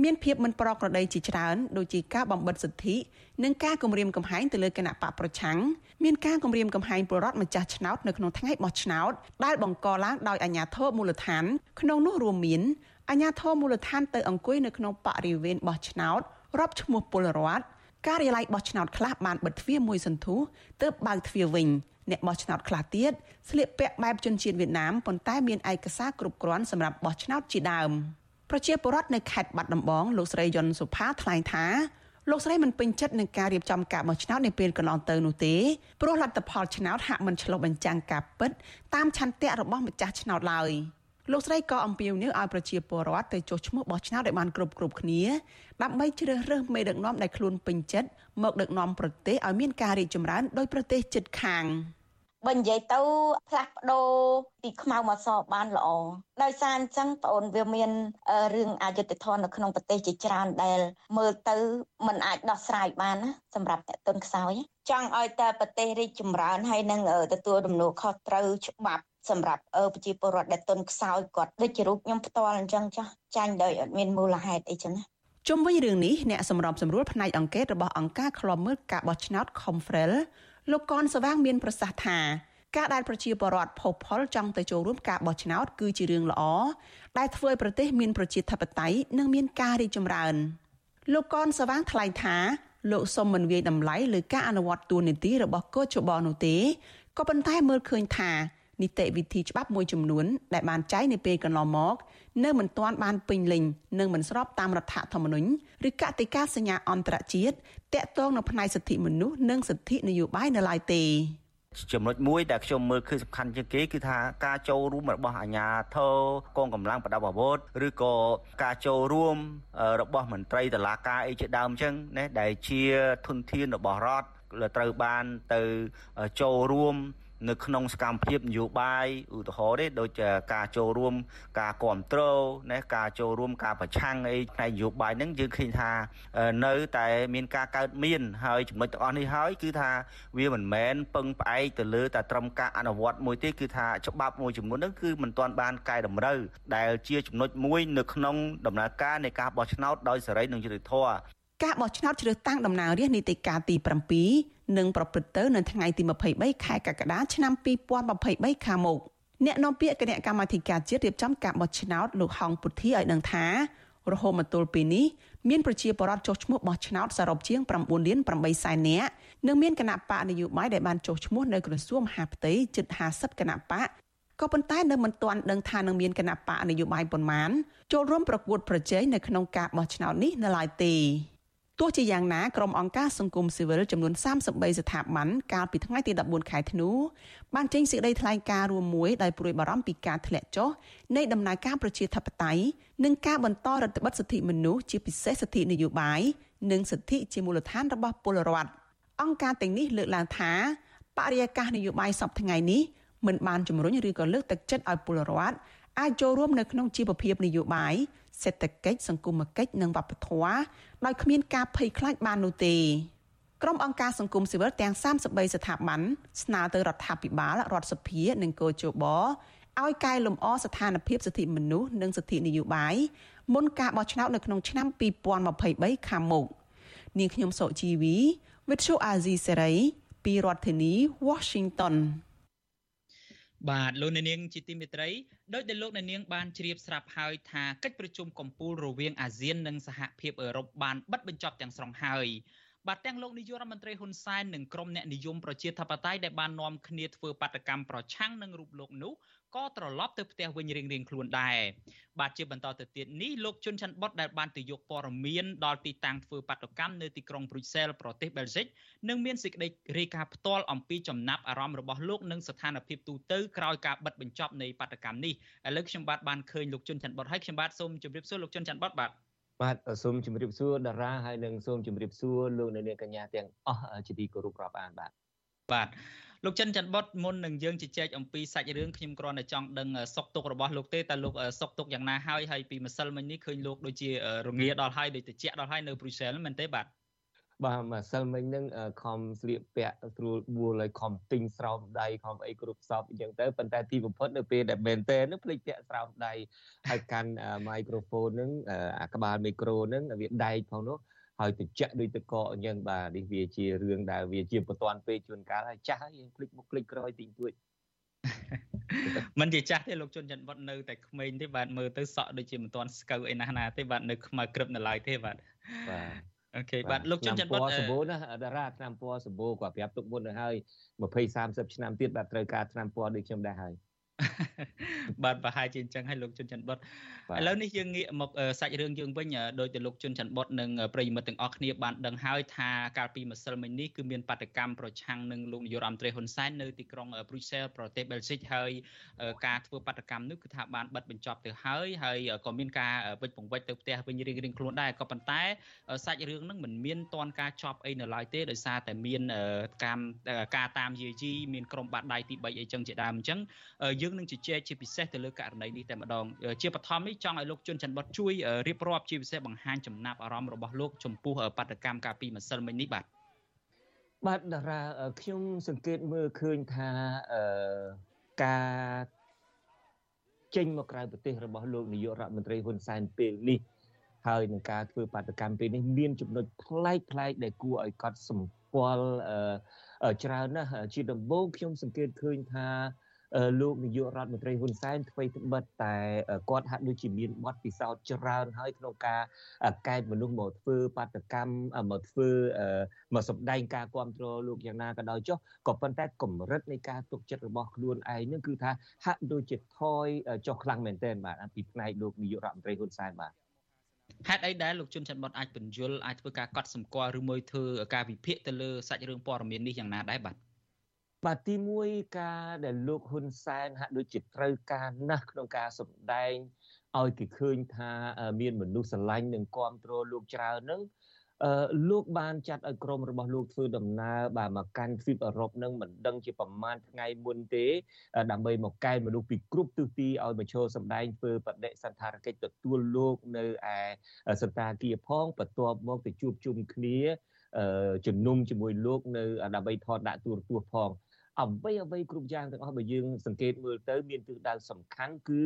មានភាពមិនប្រក្រតីជាច្រើនដូចជាការបំបិទសិទ្ធិនិងការគំរាមកំហែងទៅលើគណៈបកប្រឆាំងមានការគំរាមកំហែងពលរដ្ឋម្ចាស់ឆ្នោតនៅក្នុងថ្ងៃបោះឆ្នោតដែលបង្កឡើងដោយអាជ្ញាធរមូលដ្ឋានក្នុងនោះរួមមានអាជ្ញាធរមូលដ្ឋានទៅអង្គុយនៅក្នុងបរិវេណបោះឆ្នោតរាប់ឈ្មោះពលរដ្ឋការិយាល័យបោះឆ្នោតខ្លះបានបិទទ្វារមួយសន្ទុះទើបបើកទ្វារវិញ អ្នកបោះឆ្នោតខ្លះទៀតស្លៀកពាក់បែបជនជាតិវៀតណាមប៉ុន្តែមានឯកសារគ្រប់គ្រាន់សម្រាប់បោះឆ្នោតជាដើមប្រជាពលរដ្ឋនៅខេត្តបាត់ដំបងលោកស្រីយុនសុផាថ្លែងថាលោកស្រីមិនពេញចិត្តនឹងការរៀបចំការបោះឆ្នោតនាពេលកន្លងទៅនោះទេព្រោះលទ្ធផលឆ្នោតហាក់មិនឆ្លុះបញ្ចាំងការពិតតាមឆន្ទៈរបស់ម្ចាស់ឆ្នោតឡើយ លោកស្រីក៏អំពាវនាវឲ្យប្រជាពលរដ្ឋទៅចុះឈ្មោះបោះឆ្នោតឲ្យបានគ្រប់គ្រប់គ្នាដើម្បីជ្រើសរើសមេដឹកនាំដែលខ្លួនពេញចិត្តមកដឹកនាំប្រទេសឲ្យមានការរីកចម្រើនដោយប្រទេសជិតខាងបើនិយាយទៅផ្លាស់ប្ដូរពីខ្មៅមកសបានល្អដោយសារអញ្ចឹងបងអូនវាមានរឿងអយុត្តិធម៌នៅក្នុងប្រទេសជាច្រើនដែល មើលទៅมันអាចដោះស្រាយបានណាសម្រាប់អ្នកទុនខ្សោយចង់ឲ្យតែប្រទេសរីកចម្រើនហើយនឹងទទួលដំណួរខុសត្រូវច្បាប់ សម្រាប់ប្រជាពលរដ្ឋដែលទុនខ្សោយគាត់ដូចជារូបខ្ញុំផ្ទាល់អញ្ចឹងចាស់ចាញ់ដោយអត់មានមូលហេតុអីចឹងណាជុំវិញរឿងនេះអ្នកសម្របសម្រួលផ្នែកអង្កេតរបស់អង្គការឃ្លាំមើលការបោះឆ្នោត Confrel លោកកនសវាងមានប្រសាសន៍ថាការដែលប្រជាពលរដ្ឋភពផលចង់ទៅចូលរួមការបោះឆ្នោតគឺជារឿងល្អដែលធ្វើឲ្យប្រទេសមានប្រជាធិបតេយ្យនិងមានការរីកចម្រើនលោកកនសវាងថ្លែងថាលោកសុំមិនវាយតម្លៃលើការអនុវត្តទូនីតិរបស់កោជបនោះទេក៏ប៉ុន្តែមើលឃើញថា នីតិវិធីច្បាប់មួយចំនួនដែលបានចែងនៅពេលកន្លងមក នៅមិនទាន់បានពេញលេញនិងមិនស្របតាមរដ្ឋធម្មនុញ្ញឬកតិកាសញ្ញាអន្តរជាតិតាក់ទងនៅផ្នែកសិទ្ធិមនុស្សនិងសិទ្ធិនយោបាយនៅឡើយទេចំណុចមួយដែលខ្ញុំមើលឃើញសំខាន់ជាងគេគឺថាការចូលរួមរបស់អាជ្ញាធរកងកម្លាំងប្រដាប់អាវុធឬក៏ការចូលរួមរបស់មន្ត្រីតុលាការអីជាដើមអញ្ចឹងណាដែលជាធនធានរបស់រដ្ឋត្រូវបានទៅចូលរួម នៅក្នុងសកម្មភាពនយោបាយឧទាហរណ៍ទេដូចការចូលរួម ការគ្រប់គ្រងណាការចូលរួមការប្រឆាំងអីផ្នែកនយោបាយហ្នឹងយើងឃើញថានៅតែមានការកើតមានហើយចំណុចទាំងអស់នេះហើយគឺថាវាមិនមែនពឹងផ្អែកទៅលើតែត្រឹមការអនុវត្តមួយទេគឺថាច្បាប់មួយចំនួនហ្នឹងគឺមិនទាន់បានកែតម្រូវដែលជាចំណុចមួយ នៅក្នុងដំណើរការនៃការបោះឆ្នោតដោយសេរីនិងយុត្តិធម៌ ការបោះឆ្នោតជ្រើសតាំងតំណាងរាស្ត្រនីតិកាលទី7នឹងប្រព្រឹត្តទៅនៅថ្ងៃទី23ខែកក្កដាឆ្នាំ2023ខាងមុខអ្នកនាំពាក្យគណៈកម្មាធិការជាតិរៀបចំការបោះឆ្នោតលោកហងពុធីឲ្យដឹងថារហូតមកទល់ពេលនេះមានប្រជាពលរដ្ឋចុះឈ្មោះបោះឆ្នោតសរុបជាង9លាន8សែននាក់និងមានគណៈបកនយោបាយដែលបានចុះឈ្មោះនៅក្រសួងមហាផ្ទៃជិត50គណៈបកក៏ប៉ុន្តែនៅមិនទាន់ដឹងថានឹងមានគណៈបកនយោបាយប៉ុន្មានចូលរួមប្រកួតប្រជែងនៅក្នុងការបោះឆ្នោតនេះនៅឡើយទេ ទោះជាយ៉ាងណាក្រុមអង្គការសង្គមស៊ីវិលចំនួន33ស្ថាប័នកាលពីថ្ងៃទី14ខែធ្នូបានចេញសេចក្តីថ្លែងការណ៍រួមមួយដោយព្រួយបារម្ភពីការធ្លាក់ចុះនៃដំណើរការប្រជាធិបតេយ្យនិងការបន្តរដ្ឋបិទសិទ្ធិមនុស្សជាពិសេសសិទ្ធិនយោបាយនិងសិទ្ធិជាមូលដ្ឋានរបស់ពលរដ្ឋអង្គការទាំងនេះលើកឡើងថាបរិយាកាសនយោបាយសពថ្ងៃនេះមិនបានជំរុញឬក៏លើកទឹកចិត្តឲ្យពលរដ្ឋអាចចូលរួមនៅក្នុងជីវភាពនយោបាយ សេដ្ឋកិច្ចសង្គមគិច្ចនិងវប្បធម៌ដោយគ្មានការភ័យខ្លាចបាននោះទេក្រុមអង្គការសង្គមស៊ីវិលទាំង33ស្ថាប័នស្នើទៅរដ្ឋាភិបាលរដ្ឋសភានិងកោជបឲ្យកែលម្អស្ថានភាពសិទ្ធិមនុស្សនិងសិទ្ធិនយោបាយមុនការបោះឆ្នោតនៅក្នុងឆ្នាំ2023ខាងមុខនាងខ្ញុំសុជីវី Virtual Azizi Serai ពីរដ្ឋធានី Washington បាទលោកអ្នកនាងជាទីមេត្រីដោយដែលលោកអ្នកនាងបានជ្រាបស្រាប់ហើយថាកិច្ចប្រជុំកំពូលរវាងអាស៊ាននិងសហភាពអឺរ៉ុបបានបិទបញ្ចប់ទាំងស្រុងហើយបាទទាំងលោកនាយករដ្ឋមន្ត្រីហ៊ុនសែននិងក្រុមអ្នកនិយមប្រជាធិបតេយ្យដែលបាននាំគ្នាធ្វើបាតកម្មប្រឆាំងនឹងរូបលោកនោះ ក៏ត្រឡប់ទៅផ្ទះវិញរៀងៗខ្លួនដែរបាទជាបន្តទៅទៀតនេះលោកជុនច័ន្ទបុតដែលបានទៅយកព័ត៌មានដល់ទីតាំងធ្វើបាតុកម្មនៅទីក្រុងព្រុយសែលប្រទេសបែលហ្សិកនឹងមានសេចក្តីរាយការណ៍ផ្ទាល់អំពីចំណាប់អារម្មណ៍របស់លោកនិងស្ថានភាពទូទៅក្រោយការបិទបញ្ចប់នៃបាតុកម្មនេះឥឡូវខ្ញុំបាទបានឃើញលោកជុនច័ន្ទបុតហើយខ្ញុំបាទសូមជម្រាបសួរលោកជុនច័ន្ទបុតបាទបាទសូមជម្រាបសួរតារាហើយនិងសូមជម្រាបសួរលោកអ្នកនាងកញ្ញាទាំងអស់ជាទីគោរពរាប់អានបាទបាទ លោកចិនច័ន្ទបុតមុននឹងយើងជជែកអំពីសាច់រឿងខ្ញុំគ្រាន់តែចង់ដឹងសុកទុករបស់លោកទេតើលោកសុកទុកយ៉ាងណាហើយហើយពីម្សិលមិញនេះឃើញលោកដូចជារងាដល់ហើយដូចតិចដល់ហើយនៅព្រុយសែលមែនទេបាទបាទម្សិលមិញហ្នឹងខំស្លៀកពាក់ស្រួលបួលឲ្យខំទិញស្រោមដៃខំអីគ្រប់សពអញ្ចឹងទៅប៉ុន្តែទីបំផុតនៅពេលដែលមែនតើនឹងភ្លេចពាក់ស្រោមដៃហើយកាន់មីក្រូហ្វូនហ្នឹងអាក្បាលមីក្រូហ្នឹងវាដែកផងនោះ ហើយទៅចាក់ដូចតកអញ្ចឹងបាទនេះវាជារឿងដែលវាជាបន្ទាន់ពេកជួនកាលហើយចាស់ហើយយើងភ្លេចមុខភ្លេចក្រោយទីទួចមិនជាចាស់ទេលោកជុនច័ន្ទវត្តនៅតែក្មេងទេបាទមើលទៅសក់ដូចជាមិនទាន់ស្កៅអីណាស់ណាទេបាទនៅខ្មៅក្រឹបនៅឡើយទេបាទបាទអូខេបាទលោកជុនច័ន្ទវត្តសម្បូរណាតារាឆ្នាំពណ៌សម្បូរគាត់ប្រាប់ទុកមុនទៅហើយ20 30ឆ្នាំទៀតបាទត្រូវការឆ្នាំពណ៌ដូចខ្ញុំដែរហើយ បាទប្រហែលជាអញ្ចឹងហើយលោកជុនច័ន្ទបុតឥឡូវនេះយើងងាកមកសាច់រឿងយើងវិញដោយទៅលោកជុនច័ន្ទបុតនិងប្រិយមិត្តទាំងអស់គ្នាបានដឹងហើយថាកាលពីម្សិលមិញនេះគឺមានបាតកម្មប្រឆាំងនឹងលោកនាយករដ្ឋមន្ត្រីហ៊ុនសែននៅទីក្រុងព្រុយសែលប្រទេសបែលហ្សិកហើយការធ្វើបាតកម្មនេះគឺថាបានបិទបញ្ចប់ទៅហើយហើយក៏មានការវិច្ចពង្វិច្ចទៅផ្ទះវិញរៀងៗខ្លួនដែរក៏ប៉ុន្តែសាច់រឿងហ្នឹងមិនមានតនការចប់អីនៅឡើយទេដោយសារតែមានការការតាមយាយីមានក្រុមបាតដៃទី3អីចឹងជាដើមអញ្ចឹងយើងនឹងជជែកជាពិសេសទៅលើករណីនេះតែម្ដងជាបឋមនេះចង់ឲ្យលោកជុនច័ន្ទបុតជួយរៀបរាប់ជាពិសេសបង្ហាញចំណាប់អារម្មណ៍របស់លោកចំពោះបដកម្មការពីម្សិលមិញនេះបាទបាទតារាខ្ញុំសង្កេតមើលឃើញថាការចេញមកក្រៅប្រទេសរបស់លោកនាយករដ្ឋមន្ត្រីហ៊ុនសែនពេលនេះហើយនឹងការធ្វើបាតកម្មពេលនេះមានចំណុចប្លែកប្លែកដែលគួរឲ្យកត់សម្គាល់ច្រើនណាស់ជាដំបូងខ្ញុំសង្កេតឃើញថា លោកនាយករដ្ឋមន្ត្រីហ៊ុនសែនធ្វើត្បិតតែគាត់ហាក់ដូចជាមានបទពិសោធន៍ច្រើនហើយក្នុងការកែមនុស្សមកធ្វើបាតកម្មមកធ្វើមកសម្ដែងការគ្រប់គ្រងលោកយ៉ាងណាក៏ដោយចុះក៏ប៉ុន្តែកម្រិតនៃការទុកចិត្តរបស់ខ្លួនឯងនឹងគឺថាហាក់ដូចជាថយចុះខ្លាំងមែនទែនបាទពីផ្នែកលោកនាយករដ្ឋមន្ត្រីហ៊ុនសែនបាទហេតុអីដែលលោកជុនច័ន្ទបុតអាចបញ្យលអាចធ្វើការកត់សម្គាល់ឬមួយធ្វើការវិភាគទៅលើសាច់រឿងព័ត៌មាននេះយ៉ាងណាដែរបាទ បាទទី1ការដែលលោកហ៊ុនសែនហាក់ដូចជាត្រូវការណាស់ក្នុងការសម្ដែងឲ្យគេឃើញថាមានមនុស្សស្រឡាញ់និងគ្រប់គ្រងលោកច្រើននឹងអឺលោកបានចាត់ឲ្យក្រុមរបស់លោកធ្វើដំណើរបាទមកកាន់ទ្វីបអឺរ៉ុបនឹងមិនដឹងជាប្រមាណថ្ងៃមុនទេ ដើម្បីមកកែមនុស្សពីគ្រប់ទិសទីឲ្យមកចូលសម្ដែងធ្វើបដិសន្ធារកិច្ចទទួលលោកនៅឯសន្តាគារផងបន្ទាប់មកទៅជួបជុំគ្នាជំនុំជាមួយលោកនៅដើម្បីថតដាក់ទូរទស្សន៍ផង អ្វីអ្វីគ្រប់យ៉ាងទាំងអស់បើយើងសង្កេតមើលទៅមានទិសដៅសំខាន់គឺ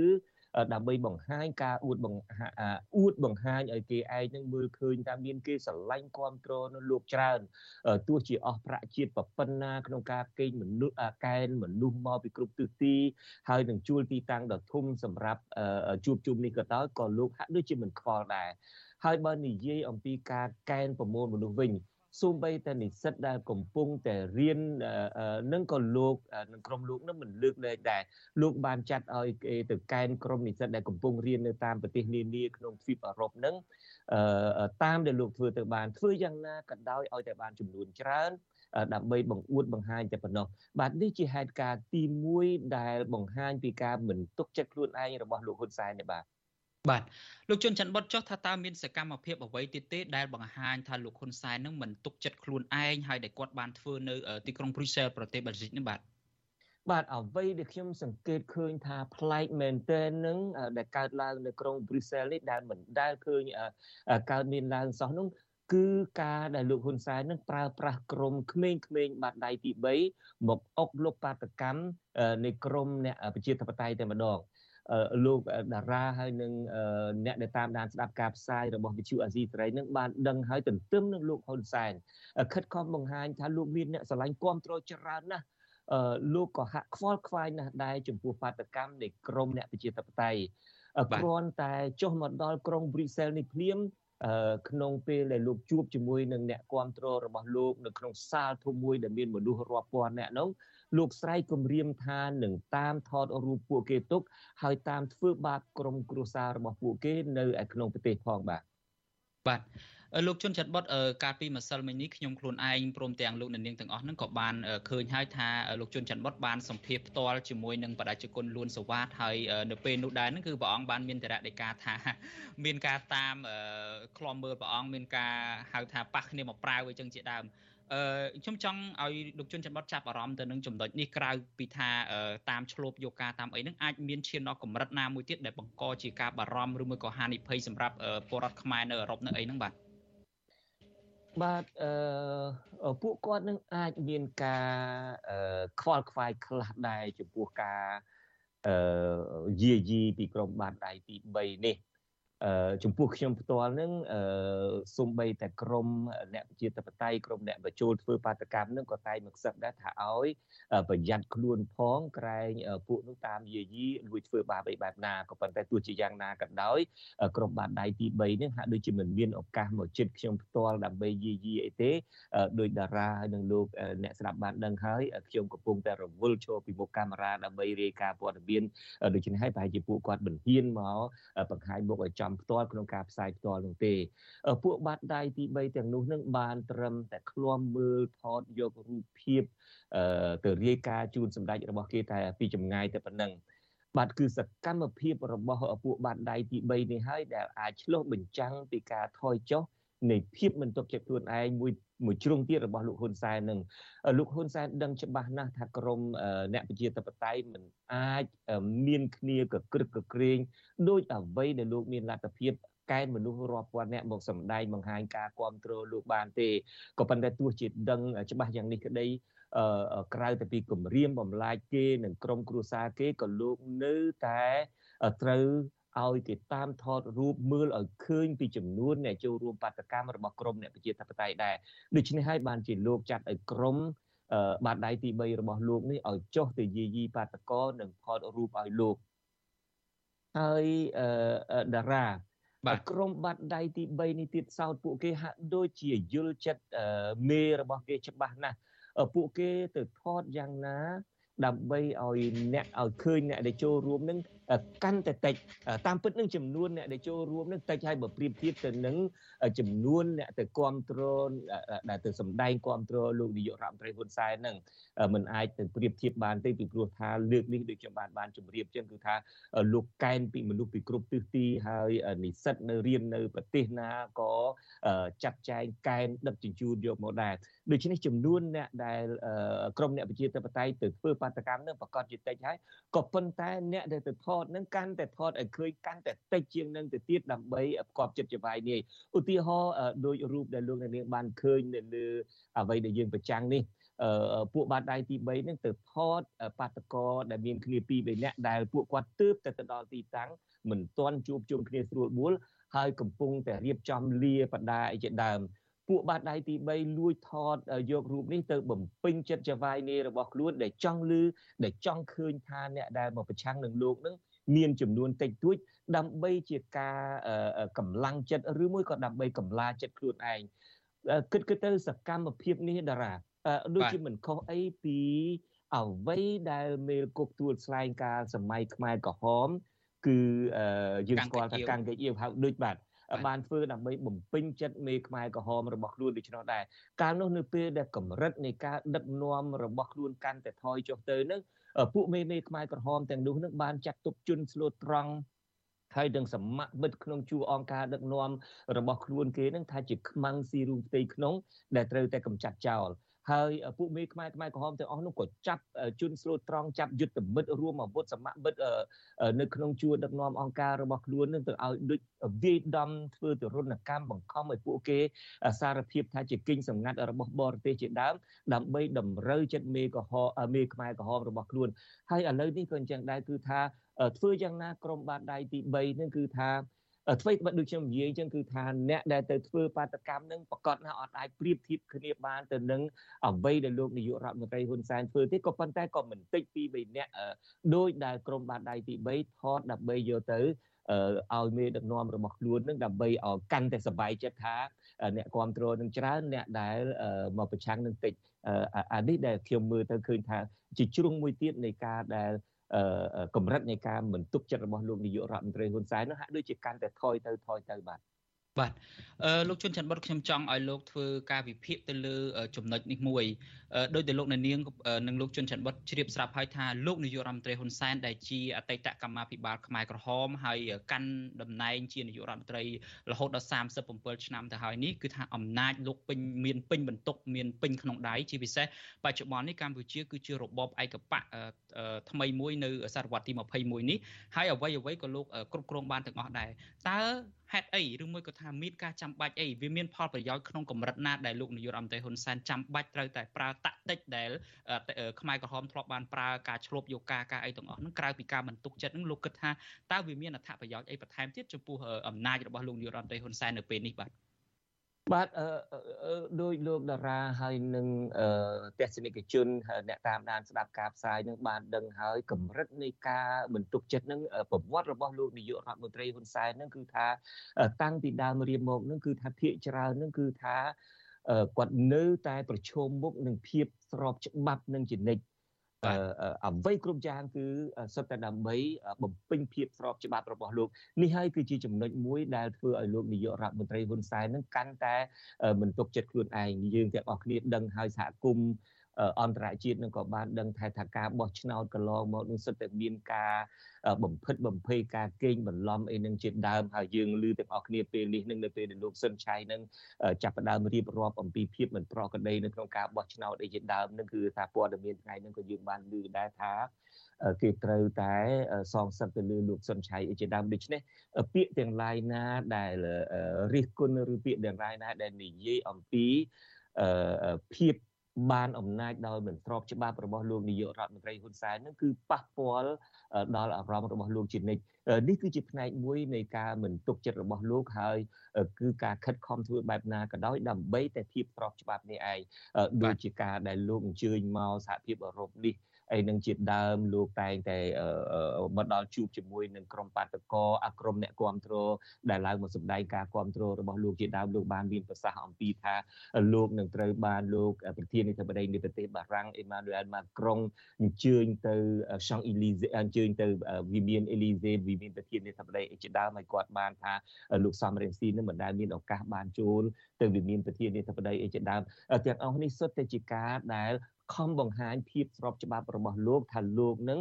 ដើម្បីបង្ហាញការអួតបង្អួតបង្ហាញឲ្យគេឯងនឹងមើលឃើញថាមានគេស្រឡាញ់គ្រប់គ្រងនៅលោកច្រើនទោះជាអស់ប្រាក់ជាតិប៉ុណ្ណាក្នុងការកេងមនុស្សកែនមនុស្សមកពីគ្រប់ទិសទីហើយនឹងជួលទីតាំងដ៏ធំសម្រាប់ជួបជុំនេះក៏ដោយក៏លោកហាក់ដូចជាមិនខ្វល់ដែរហើយបើនិយាយអំពីការកែនប្រមូលមនុស្សវិញ សូម្បីតែនិស្សិតដែលកំពុងតែរៀននឹងក៏លោកនឹងក្រុមលោកនឹងមិនលើកលែងដែរលោកបានចាត់ឲ្យគេទៅកែនក្រុមនិស្សិតដែលកំពុងរៀននៅតាមប្រទេសនានាក្នុងទ្វីបអឺរ៉ុបនឹងតាមដែលលោកធ្វើទៅបានធ្វើយ៉ាងណាក៏ដោយឲ្យតែបានចំនួនច្រើនដើម្បីបង្អួតបង្ហាញតែប៉ុណ្ណោះបាទនេះជាហេតុការណ៍ទី1ដែលបង្ហាញពីការមិនទុកចិត្តខ្លួនឯងរបស់លោកហ៊ុនសែននេះបាទ បាទលោកជុនច័ន្ទបុតចុះថាតើមានសកម្មភាពអ្វីទៀតទេដែលបង្ហាញថាលោកហ៊ុនសែននឹងមិនទុកចិត្តខ្លួនឯងហើយដែលគាត់បានធ្វើនៅទីក្រុងព្រុយសែលប្រទេសបែលហ្សិកនេះបាទបាទអ្វីដែលខ្ញុំសង្កេតឃើញថាប្លែកមែនទែននឹងដែលកើតឡើងនៅក្រុងព្រុយសែលនេះដែលមិនដែលឃើញកើតមានឡើងសោះនោះគឺការដែលលោកហ៊ុនសែននឹងប្រើប្រាស់ក្រមក្មេងៗបាត់ដៃទី3មកអុកលុបបាតកម្មនៃក្រមអ្នកប្រជាធិបតេយ្យតែម្ដង លោកតារាហើយនឹងអ្នកដែលតាមដានស្ដាប់ការផ្សាយរបស់វិទ្យុអាស៊ីសេរីនឹងបានដឹងហើយទន្ទឹមនឹងលោកហ៊ុនសែនខិតខំបង្ហាញថាលោកមានអ្នកស្រឡាញ់គ្រប់គ្រងច្រើនណាស់អឺលោកក៏ហាក់ខ្វល់ខ្វាយណាស់ដែរចំពោះបាតកម្មនៃក្រមអ្នកប្រជាធិបតេយ្យគ្រាន់តែចុះមកដល់ក្រុងព្រីសែលនេះភ្លាមក្នុងពេលដែលលោកជួបជាមួយនឹងអ្នកគ្រប់គ្រងរបស់លោកនៅក្នុងសាលធំមួយដែលមានមនុស្សរាប់ពាន់អ្នកនោះ លោកស្រីគម្រាមថានឹងតាមថតរូបពួកគេទុកហើយតាមធ្វើបាបក្រុមគ្រួសាររបស់ពួកគេនៅឯក្នុងប្រទេសផងបាទបាទលោកជុនច័ន្ទបុតកាលពីម្សិលមិញនេះខ្ញុំខ្លួនឯងព្រមទាំងលោកអ្នកនាងទាំងអស់ហ្នឹងក៏បានឃើញហើយថាលោកជុនច័ន្ទបុតបានសម្ភាសផ្ទាល់ជាមួយនឹងបដិជគុណលួនសវ៉ាតហើយនៅពេលនោះដែរហ្នឹងគឺព្រះអង្គបានមានតរៈដីកាថាមានការតាមខ្លំមើលព្រះអង្គមានការហៅថាប៉ះគ្នាមកប្រាវអីចឹងជាដើម អឺខ្ញុំចង់ឲ្យលោកជុនច័ន្ទបតចាប់អារម្មណ៍ទៅនឹងចំណុចនេះក្រៅពីថាតាមឆ្លូបយកការតាមអីហ្នឹងអាចមានឈានដល់កម្រិតណាមួយទៀតដែលបង្កជាការបារម្ភឬមួយក៏ហានិភ័យសម្រាប់ពលរដ្ឋខ្មែរនៅអឺរ៉ុបនៅអីហ្នឹងបាទបាទអឺពួកគាត់នឹងអាចមានការខ្វល់ខ្វាយខ្លះដែរចំពោះការអឺយាយីពីក្រមបាតដៃទី3នេះ ចំពោះខ្ញុំផ្ទាល់នឹងសំបីតែក្រមអ្នកប្រជាធិបតេយ្យក្រមអ្នកបញ្ចូលធ្វើបាតកម្មនឹងក៏តែងមកសឹកដែរថាឲ្យប្រយ័ត្នខ្លួនផងក្រែងពួកនោះតាមយាយីលួចធ្វើបាបអីបែបណាក៏ប៉ុន្តែទោះជាយ៉ាងណាក៏ដោយក្រមបាតដៃទី3នឹងហាក់ដូចជាមិនមានឱកាសមកជិតខ្ញុំផ្ទាល់ដើម្បីយាយីអីទេដោយតារាហើយនឹងលោកអ្នកស្ដាប់បានដឹងហើយខ្ញុំកំពុងតែរវល់ចូលពីមុខកាមេរ៉ាដើម្បីរាយការណ៍ព័ត៌មានដូច្នេះហើយប្រហែលជាពួកគាត់មិនហ៊ានមកបង្ហាញមុខឲ្យចំផ្ទាល់ក្នុងការផ្សាយផ្ទាល់នោះទេពួកបាតដៃទី3ទាំងនោះនឹងបានត្រឹមតែឃ្លាំមើលថតយករូបភាពទៅរាយការណ៍ជូនសម្ដេចរបស់គេតែពីចម្ងាយតែប៉ុណ្ណឹងបាទគឺសកម្មភាពរបស់ពួកបាតដៃទី3នេះហើយដែលអាចឆ្លុះបញ្ចាំងពីការថយចុះ នៃភាពមិនទុកចិត្តខ្លួនឯងមួយមួយជ្រុងទៀតរបស់លោកហ៊ុនសែននឹងលោកហ៊ុនសែនដឹងច្បាស់ណាស់ថាក្រមអ្នកប្រជាធិបតេយ្យមិនអាចមានគ្នាកក្រឹកកក្រែងដោយអ្វីដែលលោកមានលទ្ធភាពកែមនុស្សរាប់ពាន់អ្នកមកសម្ដែងបង្ហាញការគ្រប់គ្រងលោកបានទេក៏ប៉ុន្តែទោះជាដឹងច្បាស់យ៉ាងនេះក្តីអឺក្រៅតែពីគម្រាមបំលាយគេនិងក្រុមគ្រួសារគេក៏លោកនៅតែត្រូវ ឲ្យគេតាមថតរូបមើលឲ្យឃើញពីចំនួនអ្នកចូលរួមបាតកម្មរបស់ក្រមអ្នកប្រជាធិបតេយ្យដែរដូច្នេះហើយបានជាលោកចាត់ឲ្យក្រមបាតដៃទី3របស់លោកនេះឲ្យចុះទៅយាយីបាតកោនិងថតរូបឲ្យលោកហើយតារាបាទក្រុមបាត់ដៃទី3នេះទៀតសោតពួកគេហាក់ដូចជាយល់ចិត្តមេរបស់គេច្បាស់ណាស់ពួកគេទៅថតយ៉ាងណា ដើម្បីឲ្យអ្នកឲ្យឃើញអ្នកដែលចូលរួមនឹង កាន់តែតិចតាមពិតនឹងចំនួនអ្នកដែលចូលរួមនឹងតិចហើយបើប្រៀបធៀបទៅនឹងចំនួនអ្នកទៅគ្រប់គ្រងដែលទៅសម្ដែងគ្រប់គ្រងលោកនាយករដ្ឋមន្ត្រីហ៊ុនសែននឹងมันអាចទៅប្រៀបធៀបបានទេពីព្រោះថាលើកនេះដូចខ្ញុំបានបានជម្រាបចឹងគឺថាលោកកែនពីមនុស្សពីគ្រប់ទិសទីហើយនិស្សិតនៅរៀននៅប្រទេសណាក៏ចាត់ចែងកែនដឹកជញ្ជូនយកមកដែរដូច្នេះចំនួនអ្នកដែលក្រមអ្នកប្រជាធិបតេយ្យទៅធ្វើបាតកម្មនឹងប្រកាសជាតិចហើយក៏ប៉ុន្តែអ្នកដែលទៅថតនឹងកាន់តែថតឲ្យឃើញកាន់តែតិចជាងនឹងទៅទៀតដើម្បីផ្គប់ចិត្តជាវាយនេះឧទាហរណ៍ដោយរូបដែលលោកអ្នកនាងបានឃើញនៅលើអ្វីដែលយើងប្រចាំងនេះពួកបាតដៃទី3នឹងទៅថតបាតកោដែលមានគ្នា2 3នាក់ដែលពួកគាត់ទើបតែទៅដល់ទីតាំងមិនទាន់ជួបជុំគ្នាស្រួលបួលហើយកំពុងតែរៀបចំលាបដាអីជាដើមពួកបាតដៃទី3លួចថតយករូបនេះទៅបំពេញចិត្តចវាយនីរបស់ខ្លួនដែលចង់លឺដែលចង់ឃើញថាអ្នកដែលមកប្រឆាំងនឹងលោកនឹង មានចំនួនតិចតួចដើម្បីជាការកម្លាំងចិត្តឬមួយក៏ដើម្បីកម្លាចិត្តខ្លួនឯងគិតគិតទៅសកម្មភាពនេះតារាដូចជាមិនខុសអីពីអ្វីដែលមេលគុកទួលស្លែងការសម័យខ្មែរក្រហមគឺយើងស្គាល់ថាកាន់កេអៀវហៅដូចបាទ បានធ្វើដើម្បីបំពេញចិត្តមេខ្មែរក្រហមរបស់ខ្លួនដូច្នោះដែរកាលនោះនៅពេលដែលកម្រិតនៃការដឹកនាំរបស់ខ្លួនកាន់តែថយចុះទៅនឹងពួកមេមេខ្មែរក្រហមទាំងនោះនឹងបានចាត់ទុកជនស្លូតត្រង់ហើយនឹងសមមិត្តក្នុងជួរអង្គការដឹកនាំរបស់ខ្លួនគេនឹងថាជាខ្មាំងស៊ីរូផ្ទៃក្នុងដែលត្រូវតែកម្ចាត់ចោល ហើយពួកមេខ្មែរខ្មែរក្រហមទាំងអស់នោះក៏ចាប់ជនស្លូតត្រង់ចាប់យុទ្ធមិត្តរួមអាវុធសមមិត្តនៅក្នុងជួរដឹកនាំអង្គការរបស់ខ្លួននឹងទៅឲ្យដូចវាយដំធ្វើទរណកម្មបង្ខំឲ្យពួកគេសារភាពថាជាគិញសម្ងាត់របស់បរទេសជាដើមដើម្បីតម្រូវចិត្តមេក្រហមមេខ្មែរក្រហមរបស់ខ្លួនហើយឥឡូវនេះក៏អញ្ចឹងដែរគឺថាធ្វើយ៉ាងណាក្រមបាតដៃទី3នឹងគឺថា អ្វីបើដូចខ្ញុំនិយាយអញ្ចឹងគឺថាអ្នកដែលទៅធ្វើបាតកម្មនឹងប្រកាសណាអត់អាចប្រៀបធៀបគ្នាបានទៅនឹងអ្វីដែលលោកនាយករដ្ឋមន្ត្រីហ៊ុនសែនធ្វើទេក៏ប៉ុន្តែក៏មិនតិចពី3នាក់ដោយដែលក្រមបាតដៃទី3ថតដើម្បីយកទៅ ឲ្យមេដឹកនាំរបស់ខ្លួននឹងដើម្បីឲ្យកាន់តែសบายចិត្តថាអ្នកគ្រប់គ្រងនឹងច្រើនអ្នកដែលមកប្រឆាំងនឹងតិចអានេះដែលខ្ញុំមើលទៅឃើញថាជាជ្រុងមួយទៀតនៃការដែល កម្រិតនៃការមិនទុកចិត្តរបស់លោកនាយករដ្ឋមន្ត្រីហ៊ុនសែននោះហាក់ដូចជាកាន់តែថយទៅថយទៅបាទបាទអឺលោកជួនច័ន្ទបុតខ្ញុំចង់ឲ្យលោកធ្វើការវិភាគទៅលើចំណុចនេះមួយដោយតែលោកនាងនិងលោកជួនច័ន្ទបុតជ្រាបស្រាប់ហើយថាលោកនាយករដ្ឋមន្ត្រីហ៊ុនសែនដែលជាអតីតកម្មាភិបាលខ្មែរក្រហមហើយកាន់តំណែងជានាយករដ្ឋមន្ត្រីរហូតដល់37ឆ្នាំទៅហើយនេះគឺថាអំណាចលោកពេញមានពេញបន្ទុកមានពេញក្នុងដៃជាពិសេសបច្ចុប្បន្ននេះកម្ពុជាគឺជារបបឯកបកថ្មីមួយនៅសតវត្សទី21នេះហើយអ្វីអ្វីក៏លោកគ្រប់គ្រងបានទាំងអស់ដែរតើហេតុអីឬមួយក៏ថាមានការចាំបាច់អីវាមានផលប្រយោជន៍ក្នុងកម្រិតណាដែលលោកនាយករដ្ឋមន្ត្រីហ៊ុនសែនចាំបាច់ត្រូវតែប្រើតាក់ទិចដែលខ្មែរក្រហមធ្លាប់បានប្រើការឆ្លប់យកការការអីទាំងអស់ហ្នឹងក្រៅពីការបន្ទុកចិត្តហ្នឹងលោកគិតថាតើវាមានអត្ថប្រយោជន៍អីបន្ថែមទៀតចំពោះអំណាចរបស់លោកនាយករដ្ឋមន្ត្រីហ៊ុនសែននៅពេលនេះបាទ បាទអឺដោយលោកតារាហើយនឹងទស្សនិកជនអ្នកតាមដានស្ដាប់ការផ្សាយនឹងបានដឹងហើយកម្រិតនៃការបន្ទុកចិត្តនឹងប្រវត្តិរបស់លោកនាយករដ្ឋមន្ត្រីហ៊ុនសែននឹងគឺថាតាំងពីដើមរៀបមកនឹងគឺថាភាកច្រើននឹងគឺថាគាត់នៅតែប្រឈមមុខនឹងភាពស្របច្បាប់នឹងជានិច្ច អ្វីគ្រប់យ៉ាងគឺសុទ្ធតែដើម្បីបំពេញភាពស្របច្បាប់របស់លោកនេះហើយគឺជាចំណុចមួយដែលធ្វើឲ្យលោកនាយករដ្ឋមន្ត្រីហ៊ុនសែននឹងកាន់តែមិនទុកចិត្តខ្លួនឯងយើងទាំងអស់គ្នាដឹងហើយសហគមន៍ អន្តរជាតិនឹងក៏បានដឹងថាថាការបោះឆ្នោតកន្លងមកនឹងសិតតែមានការបំផិតបំភ័យការកេងបន្លំអីនឹងជាដើមហើយយើងឮទាំងអស់គ្នាពេលនេះនឹងនៅពេលដែលលោកស៊ិនឆៃនឹងចាប់ផ្ដើមរៀបរាប់អំពីភាពមិនប្រក្រតីនៅក្នុងការបោះឆ្នោតអីជាដើមនឹងគឺថាព័ត៌មានថ្ងៃនឹងក៏យើងបានឮដែរថាគេត្រូវតែសងសឹកទៅលើលោកសុនឆៃជាដើមដូច្នេះពាក្យទាំងឡាយណាដែលរិះគន់ឬពាក្យទាំងឡាយណាដែលនិយាយអំពីភាព បានអំណាចដោយមិនស្របច្បាប់របស់លោកនាយករដ្ឋមន្ត្រីហ៊ុនសែននឹងគឺប៉ះពាល់ដល់អារម្មណ៍របស់លោកជានិច្ចនេះគឺជាផ្នែកមួយនៃការមិនទុកចិត្តរបស់លោកហើយគឺការខិតខំធ្វើបែបណាក៏ដោយដើម្បីតែភាពស្របច្បាប់នេះឯងដូចជាការដែលលោកអញ្ជើញមកសហភាពអឺរ៉ុបនេះ អីនឹងជាដើមលោកតែងតែមកដល់ជួបជាមួយនឹងក្រុមបាតកោអាក្រុមអ្នកគ្រប់គ្រងដែលឡើងមកសម្ដែងការគ្រប់គ្រងរបស់លោកជាដើមលោកបានមានប្រសាសន៍អំពីថាលោកនឹងត្រូវបានលោកប្រធានាធិបតីនៃប្រទេសបារាំងអេម៉ានូអែលម៉ាក្រុងអញ្ជើញទៅឆង់អ៊ីលីសេអញ្ជើញទៅវិមានអេលីសេវិមានប្រធានាធិបតីជាដើមហើយគាត់បានថាលោកសំរងស៊ីនឹងមិនដែលមានឱកាសបានចូលទៅវិមានប្រធានាធិបតីអីជាដើមទាំងអស់នេះសុទ្ធតែជាការដែល ខំបង្ហាញភាពស្របច្បាប់របស់លោកថាលោកនឹង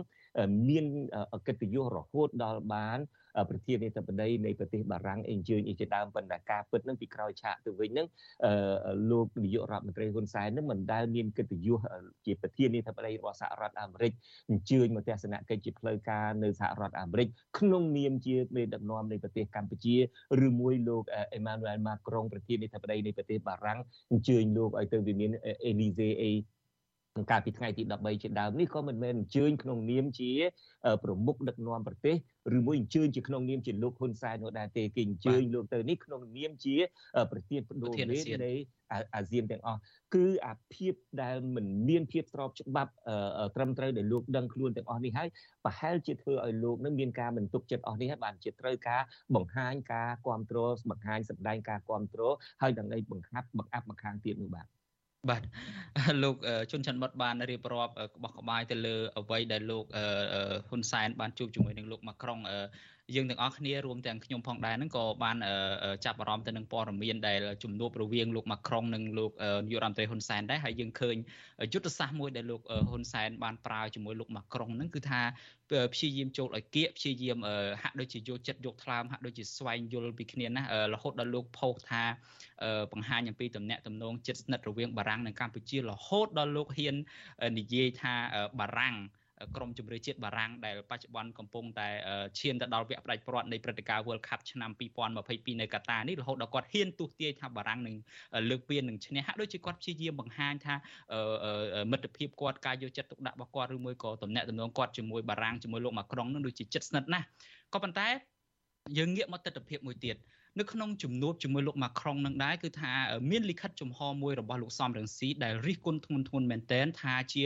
មានកិត្តិយសរហូតដល់បានប្រធានាធិបតីនៃប្រទេសបារាំងអេជើញអីជាដើមប៉ុន្តែការពិតនឹងពីក្រោយឆាកទៅវិញនឹងលោកនាយករដ្ឋមន្ត្រីហ៊ុនសែននឹងមិនដែលមានកិត្តិយសជាប្រធានាធិបតីរបស់សហរដ្ឋអាមេរិកអញ្ជើញមកទស្សនកិច្ចជាផ្លូវការនៅសហរដ្ឋអាមេរិកក្នុងនាមជាមេដឹកនាំនៃប្រទេសកម្ពុជាឬមួយលោកអេម៉ានូអែលម៉ាក្រុងប្រធានាធិបតីនៃប្រទេសបារាំងអញ្ជើញលោកឲ្យទៅវិមានអេលីសេអី កាលពីថ្ងៃទី13ជាដើមនេះក៏មិនមែនអញ្ជើញក្នុងនាមជាប្រមុខដឹកនាំប្រទេសឬមួយអញ្ជើញជាក្នុងនាមជាលោកហ៊ុនសែននោះដែរទេគេអញ្ជើញលោកទៅនេះក្នុងនាមជាប្រធានបដូវមេនៃអាស៊ានទាំងអស់គឺអាភាពដែលមិនមានភាពស្របច្បាប់ត្រឹមត្រូវដែលលោកដឹងខ្លួនទាំងអស់នេះហើយប្រហែលជាធ្វើឲ្យលោកនឹងមានការបន្ទុកចិត្តអស់នេះហើយបានជាត្រូវការបង្ហាញការគ្រប់គ្រងបង្ហាញសម្ដែងការគ្រប់គ្រងហើយដើម្បីបង្ខាត់បង្អាប់បង្ខាំងទៀតនោះបាទ បាទលោកជុនច័ន្ទបុតបានរៀបរាប់ក្បោះក្បាយទៅលើអ្វីដែលលោកហ៊ុនសែនបានជួបជាមួយនឹងលោកម៉ាក្រុង យើងទាំងអស់គ្នារួមទាំងខ្ញុំផងដែរហ្នឹងក៏បានចាប់អារម្មណ៍ទៅនឹងព័ត៌មានដែលជំនួបរវាងលោកម៉ាក្រុងនិងលោកនាយករដ្ឋមន្ត្រីហ៊ុនសែនដែរហើយយើងឃើញយុទ្ធសាស្ត្រមួយដែលលោកហ៊ុនសែនបានប្រើជាមួយលោកម៉ាក្រុងហ្នឹងគឺថាព្យាយាមចូលឲ្យគៀកព្យាយាមហាក់ដូចជាយកចិត្តយកថ្លើមហាក់ដូចជាស្វែងយល់ពីគ្នាណារហូតដល់លោកផុសថាបង្ហាញអំពីតំណែងតំណងចិត្តស្និទ្ធរវាងបារាំងនិងកម្ពុជារហូតដល់លោកហ៊ាននិយាយថាបារាំង ក្រមជម្រើសជាតិបារាំងដែលបច្ចុប្បន្នកំពុងតែឈានទៅដល់វគ្គផ្ដាច់ព្រាត់នៃព្រឹត្តិការណ៍ World Cup ឆ្នាំ2022នៅកាតានេះរហូតដល់គាត់ហ៊ានទស្សទាយថាបារាំងនឹងលើកពាននឹងឈ្នះហាក់ដូចជាគាត់ព្យាយាមបង្ហាញថាមិត្តភាពគាត់ការយកចិត្តទុកដាក់របស់គាត់ឬមួយក៏តំណែងតំណងគាត់ជាមួយបារាំងជាមួយលោកម៉ាក្រុងនឹងដូចជាចិត្តស្និទ្ធណាស់ក៏ប៉ុន្តែយើងងាកមកទស្សនវិជ្ជាមួយទៀត នៅក្នុងជំនួបជាមួយលោកម៉ាក្រុងនឹងដែរគឺថាមានលិខិតចំហមួយរបស់លោកសំរងស៊ីដែលរិះគន់ធ្ងន់ធ្ងរមែនទែនថាជា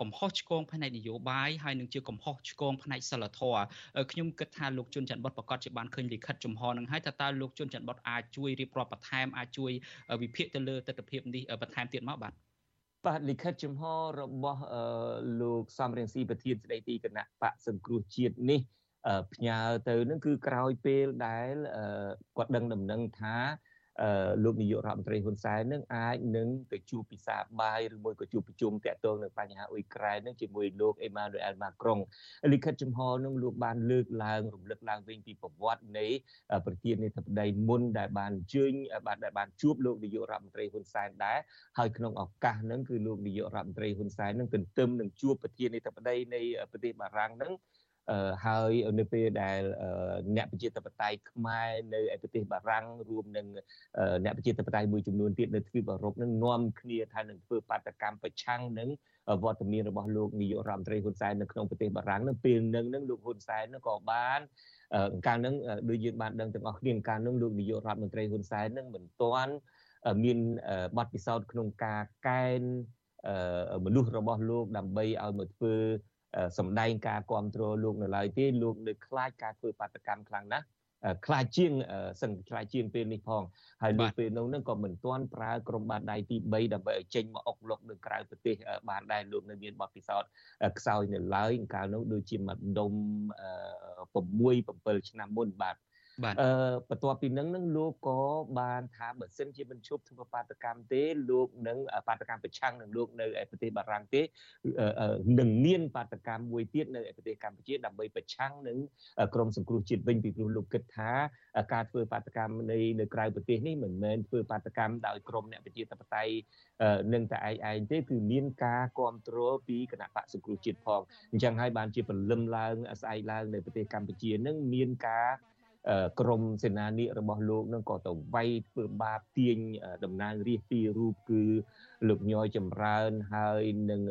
កំហុសឆ្គងផ្នែកនយោបាយហើយនឹងជាកំហុសឆ្គងផ្នែកសិលធម៌ខ្ញុំគិតថាលោកជុនច័ន្ទបុតប្រកាសជាបានឃើញលិខិតចំហនឹងហើយថាតើលោកជុនច័ន្ទបុតអាចជួយរៀបរាប់បន្ថែមអាចជួយវិភាគទៅលើទស្សនវិជ្ជានេះបន្ថែមទៀតមកបាទបាទលិខិតចំហរបស់លោកសំរៀងស៊ីប្រធានស្ដីទីគណៈបកសង្គ្រោះជាតិនេះ ផ្ញើទៅនឹងគឺក្រោយពេលដែលគាត់ដឹងដំណឹងថាលោកនាយករដ្ឋមន្ត្រីហ៊ុនសែននឹងអាចនឹងទៅជួបពិសាបាយឬមួយក៏ជួបប្រជុំតាក់ទងនឹងបញ្ហាអ៊ុយក្រែននឹងជាមួយលោកអេម៉ានូអែលម៉ាក្រុងលិខិតចំហនឹងលោកបានលើកឡើងរំលឹកឡើងវិញពីប្រវត្តិនៃប្រធានាធិបតីមុនដែលបានអញ្ជើញបានដែលបានជួបលោកនាយករដ្ឋមន្ត្រីហ៊ុនសែនដែរហើយក្នុងឱកាសហ្នឹងគឺលោកនាយករដ្ឋមន្ត្រីហ៊ុនសែននឹងទន្ទឹមនឹងជួបប្រធានាធិបតីនៃប្រទេសបារាំងហ្នឹង ហើយនៅពេលដែលអ្នកប្រជាធិបតេយ្យខ្មែរនៅឯប្រទេសបារាំងរួមនឹងអ្នកប្រជាធិបតេយ្យមួយចំនួនទៀតនៅទ្វីបអឺរ៉ុបនឹងនាំគ្នាថានឹងធ្វើបាតកម្មប្រឆាំងនឹងវត្តមានរបស់លោកនាយករដ្ឋមន្ត្រីហ៊ុនសែននៅក្នុងប្រទេសបារាំងនឹងពេលនឹងនឹងលោកហ៊ុនសែននឹងក៏បានកាលនឹងដូចយើងបានដឹងទាំងអស់គ្នាកាលនឹងលោកនាយករដ្ឋមន្ត្រីហ៊ុនសែននឹងមិនទាន់មានបទពិសោធន៍ក្នុងការកែនមនុស្សរបស់លោកដើម្បីឲ្យមកធ្វើ សម្ដែងការគ្រប់គ្រងលោកនៅឡើយទេលោកនៅខ្លាចការធ្វើបាតកម្មខ្លាំងណាស់ខ្លាចជាងសឹងខ្លាចជាងពេលនេះផងហើយលើពេលនោះនឹងក៏មិនទាន់ប្រើក្រុមបាតដៃទី3ដើម្បីឲ្យចេញមកអុកលុកនៅក្រៅប្រទេសបានដែរលោកនៅមានបទពិសោធន៍ខ្សោយនៅឡើយកាលនោះដូចជាម្ដុំ6 7ឆ្នាំមុនបាទបាទ អឺបន្ទាប់ពីនឹងនឹងលោកក៏បានថាបើសិនជាមិនឈប់ធ្វើបាតកម្មទេលោកនឹងបាតកម្មប្រឆាំងនឹងលោកនៅឯប្រទេសបារាំងទេនឹងមានបាតកម្មមួយទៀតនៅឯប្រទេសកម្ពុជាដើម្បីប្រឆាំងនឹងក្រមសង្គ្រោះជាតិវិញពីព្រោះលោកគិតថាការធ្វើបាតកម្មនៅនៅក្រៅប្រទេសនេះមិនមែនធ្វើបាតកម្មដោយក្រមអ្នកប្រជាធិបតេយ្យនឹងតែឯងឯងទេគឺមានការគ្រប់គ្រងពីគណៈបកសង្គ្រោះជាតិផងអញ្ចឹងហើយបានជាពលឹមឡើងស្អែកឡើងនៅប្រទេសកម្ពុជានឹងមានការ ក្រមសេនានីរបស់លោកនឹងក៏ទៅវាយធ្វើបាបទាញតំណាងរាស្ត្រពីររូបគឺលោកញយចម្រើនហើយនឹង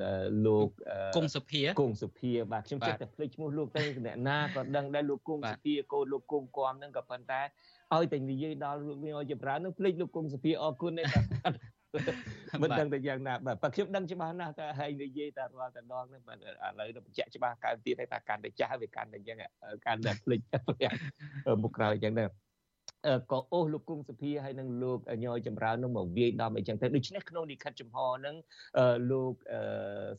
លោកគង់សុភាគង់សុភាបាទខ្ញុំចិត្តតែភ្លេចឈ្មោះលោកទៅអ្នកណាក៏ដឹងដែរលោកគង់សុភាកូនលោកគង់គំនឹងក៏ប៉ុន្តែឲ្យតែនិយាយដល់លោកញយចម្រើននឹងភ្លេចលោកគង់សុភាអរគុណដែរ មិនដឹងតែយ៉ាងណាបាទបើខ្ញុំដឹងច្បាស់ណាស់តែហើយនិយាយតែរាល់តែដងហ្នឹងបាទឥឡូវទៅបញ្ជាក់ច្បាស់កើតទៀតហើយថាកាន់តែចាស់វាកាន់តែអញ្ចឹងកាន់តែភ្លេចមុខក្រោយអញ្ចឹងដែរ ក៏អូសលោកគុំសុភាហើយនឹងលោកញយចម្រើននឹងមកវាយដំអីចឹងទៅដូច្នេះក្នុងលិខិតចំហនឹងលោក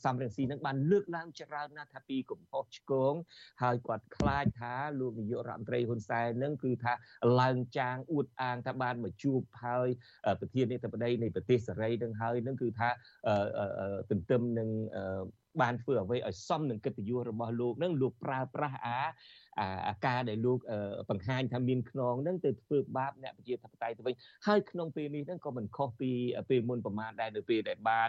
សំរងស៊ីនឹងបានលើកឡើងច្រើនណាស់ថាពីកំហុសឆ្គងហើយគាត់ខ្លាចថាលោកនាយករដ្ឋមន្ត្រីហ៊ុនសែននឹងគឺថាឡើងចាងអួតអាងថាបានមកជួបហើយប្រធានាធិបតីនៃប្រទេសសេរីនឹងហើយនឹងគឺថាទន្ទឹមនឹងបានធ្វើអ្វីឲ្យសមនឹងកិត្តិយសរបស់លោកនឹងលោកប្រើប្រាស់អា អាការដែលលោកបង្ហាញថាមានខ្នងនឹងទៅធ្វើបាបអ្នកប្រជាធិបតេយ្យទៅវិញហើយក្នុងពេលនេះហ្នឹងក៏មិនខុសពីពេលមុនប្រមាណដែរនៅពេលដែលបាន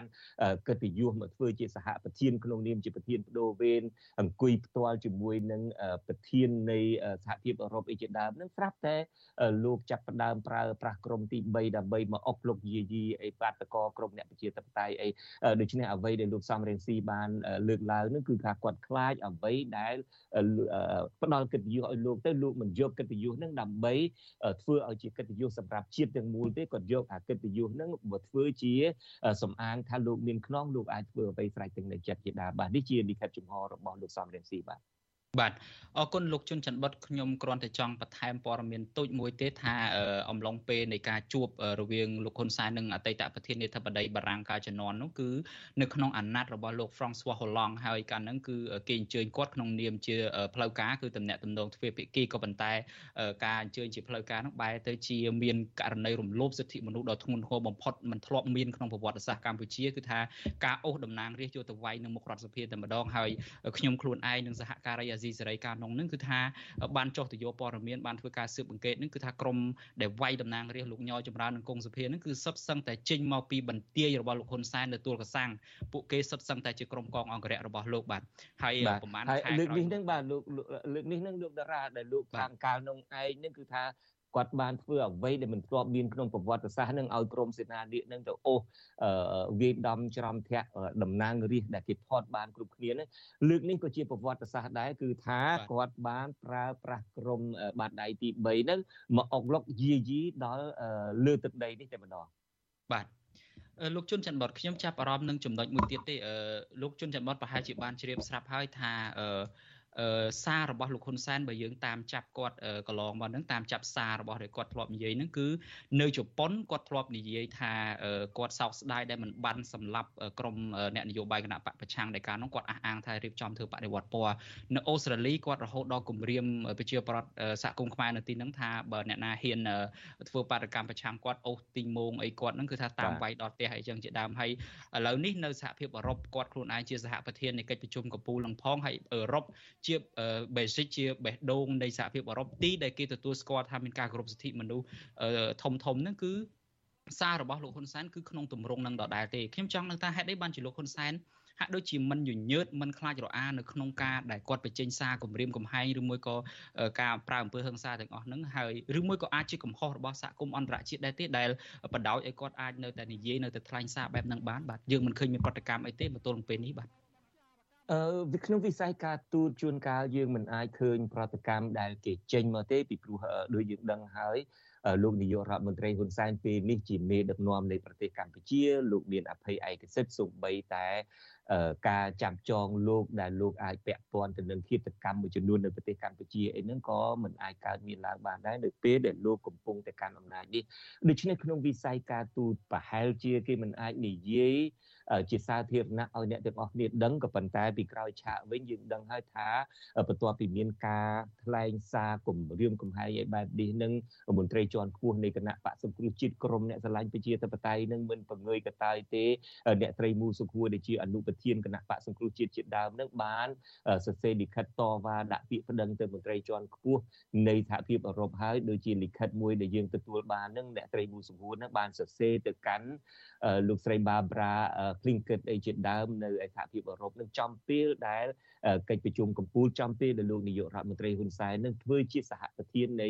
កិត្តិយសមកធ្វើជាសហប្រធានក្នុងនាមជាប្រធានបដូវវេនអង្គុយផ្ទាល់ជាមួយនឹងប្រធាននៃសហភាពអឺរ៉ុបអីជាដើមហ្នឹងស្រាប់តែលោកចាប់ផ្ដើមប្រើប្រាស់ក្រមទី3ដើម្បីមកអុកលុកយាយីអីបាតកក្រមអ្នកប្រជាធិបតេយ្យអីដូច្នេះអ្វីដែលលោកសំរងស៊ីបានលើកឡើងនឹងគឺថាគាត់ខ្លាចអ្វីដែលផ្ដល់កិត្តិយសឲ្យលោកទៅលោកមិនយកកិត្តិយសនឹងដើម្បីធ្វើឲ្យជាកិត្តិយសសម្រាប់ជាតិទាំងមូលទេគាត់យកអាកិត្តិយសនឹងមកធ្វើជាសំអាងថាលោកមានខ្នងលោកអាចធ្វើអ្វីស្រេចទាំងនៅចិត្តជាដើមបាទនេះជាលិខិតចំហរបស់លោកសំរងស៊ីបាទ បាទអរគុណលោកជុនច័ន្ទបុតខ្ញុំគ្រាន់តែចង់បន្ថែមព័ត៌មានតូចមួយទេថាអំឡុងពេលនៃការជួបរវាងលោកហ៊ុនសែននិងអតីតប្រធានាធិបតីបារាំងកាលជំនាន់នោះគឺនៅក្នុងអាណត្តិរបស់លោក François Hollande ហើយកាលហ្នឹងគឺគេអញ្ជើញគាត់ក្នុងនាមជាផ្លូវការគឺតំណាក់តំណងទ្វេភាគីក៏ប៉ុន្តែការអញ្ជើញជាផ្លូវការនោះបែរទៅជាមានករណីរំលោភសិទ្ធិមនុស្សដ៏ធ្ងន់ធ្ងរបំផុតមិនធ្លាប់មានក្នុងប្រវត្តិសាស្ត្រកម្ពុជាគឺថាការអូសតំណាងរាស្ត្រយកទៅវាយនៅមុខរដ្ឋសភាតែម្ដងហើយខ្ញុំខ្លួនឯងនិងសហការីអាស៊ីសេរីកាលនោះនឹងគឺថាបានចុះទៅយកព័ត៌មានបានធ្វើការស៊ើបអង្កេតនឹងគឺថាក្រមដែលវាយតំណាងរាស្ត្រលោកញយចម្រើននិងគង់សុភានឹងគឺសុទ្ធសឹងតែចេញមកពីបន្ទាយរបស់លោកហ៊ុនសែននៅទួលកសាំងពួកគេសុទ្ធសឹងតែជាក្រុមកងអង្គរៈរបស់លោកបាទហើយប្រហែលខែលើកនេះនឹងបាទលោកលើកនេះនឹងលោកតារាដែលលោកខាងកាលនោះឯងនឹងគឺថា គាត់បានធ្វើអ្វីដែលមិនធ្លាប់មានក្នុងប្រវត្តិសាស្ត្រនឹងឲ្យក្រមសេនាធិនឹងទៅអូសវាយដំច្រំធាក់តំណាងរាស្ត្រដែលគេថតបានគ្រប់គ្នានឹងលើកនេះក៏ជាប្រវត្តិសាស្ត្រដែរគឺថាគាត់បានប្រើប្រាស់ក្រមបាតដៃទី3នឹងមកអុកលុកយាយីដល់លើទឹកដីនេះតែម្ដងបាទលោកជុនច័ន្ទបតខ្ញុំចាប់អារម្មណ៍នឹងចំណុចមួយទៀតទេលោកជុនច័ន្ទបតប្រហែលជាបានជ្រាបស្រាប់ហើយថា សាររបស់លោកហ៊ុនសែនបើយើងតាមចាប់គាត់កន្លងមកហ្នឹងតាមចាប់សាររបស់ដែលគាត់ធ្លាប់និយាយហ្នឹងគឺនៅជប៉ុនគាត់ធ្លាប់និយាយថាគាត់សោកស្ដាយដែលមិនបានសម្លាប់ក្រុមអ្នកនយោបាយគណៈបកប្រឆាំងដែលកាលនោះគាត់អះអាងថារៀបចំធ្វើបដិវត្តពណ៌នៅអូស្ត្រាលីគាត់រហូតដល់គម្រាមប្រជាប្រដ្ឋសហគមន៍ខ្មែរនៅទីហ្នឹងថាបើអ្នកណាហ៊ានធ្វើបដកម្មប្រឆាំងគាត់អូសទីងងអីគាត់ហ្នឹងគឺថាតាមវាយដល់ផ្ទះអីចឹងជាដើមហើយឥឡូវនេះនៅសហភាពអឺរ៉ុបគាត់ខ្លួនឯងជាសហប្រធាននៃកិច្ចប្រជុំកំពូលនឹងផងហើយអឺរ៉ុបជា basic ជាបេះដូងនៃសហភាពអឺរ៉ុបទីដែលគេទទួលស្គាល់ថាមានការគោរពសិទ្ធិមនុស្សធំធំហ្នឹងគឺសាររបស់លោកហ៊ុនសែនគឺក្នុងទម្រង់នឹងដដែលទេខ្ញុំចង់នឹងថាហេតុអីបានជាលោកហ៊ុនសែនហាក់ដូចជាមិនញញើតមិនខ្លាចរអានៅក្នុងការដែលគាត់បញ្ចេញសារគម្រាមកំហែងឬមួយក៏ការប្រើអំពើហិង្សាទាំងអស់ហ្នឹងហើយឬមួយក៏អាចជាកំហុសរបស់សហគមន៍អន្តរជាតិដែរទេដែលបដ ாய் ឲ្យគាត់អាចនៅតែនិយាយនៅតែថ្លែងសារបែបហ្នឹងបានបាទយើងមិនឃើញមានប្រតិកម្មអីទេមកទល់នឹងពេលនេះបាទ អឺក្នុងវិស័យការទូតជួនកាលយើងមិនអាចឃើញប្រតិកម្មដែលគេចេញមកទេពីព្រោះដូចយើងដឹងហើយលោកនាយករដ្ឋមន្ត្រីហ៊ុនសែនពេលនេះជាមេដឹកនាំនៃប្រទេសកម្ពុជាលោកមានអភ័យឯកសិទ្ធិសូម្បីតែ ការចាប់ចងលោកដែលលោកអាចពាក់ព័ន្ធទៅនឹងឃាតកម្មមួយចំនួននៅប្រទេសកម្ពុជាអីហ្នឹងក៏មិនអាចកើតមានឡើងបានដែរនៅពេលដែលលោកកំពុងតែកាន់អំណាចនេះដូច្នេះក្នុងវិស័យការទូតប្រហែលជាគេមិនអាចនិយាយជាសាធារណៈឲ្យអ្នកទាំងអស់គ្នាដឹងក៏ប៉ុន្តែពីក្រោយឆាកវិញយើងដឹងហើយថាបន្ទាប់ពីមានការថ្លែងសារគម្រាមកំហែងឲ្យបែបនេះនឹងមន្ត្រីជាន់ខ្ពស់នៃគណៈបកសង្គ្រោះជាតិក្រមអ្នកស្រឡាញ់ប្រជាធិបតេយ្យនឹងមិនបង្ងើយកតើយទេអ្នកត្រីមូសុខួរដែលជាអនុប្រធានគណៈបកសង្គ្រោះជាតិជាដើមនឹងបានសរសេរលិខិតតវ៉ាដាក់ពាក្យប្តឹងទៅមន្ត្រីជាន់ខ្ពស់នៃសហភាពអឺរ៉ុបហើយដូចជាលិខិតមួយដែលយើងទទួលបាននឹងអ្នកត្រីមូសុខួរនឹងបានសរសេរទៅកាន់លោកស្រី Barbara Plinkett អីជាដើមនៅឯសហភាពអឺរ៉ុបនឹងចំពេលដែលកិច្ចប្រជុំកំពូលចំពេលដែលលោកនាយករដ្ឋមន្ត្រីហ៊ុនសែននឹងធ្វើជាសហប្រធាននៃ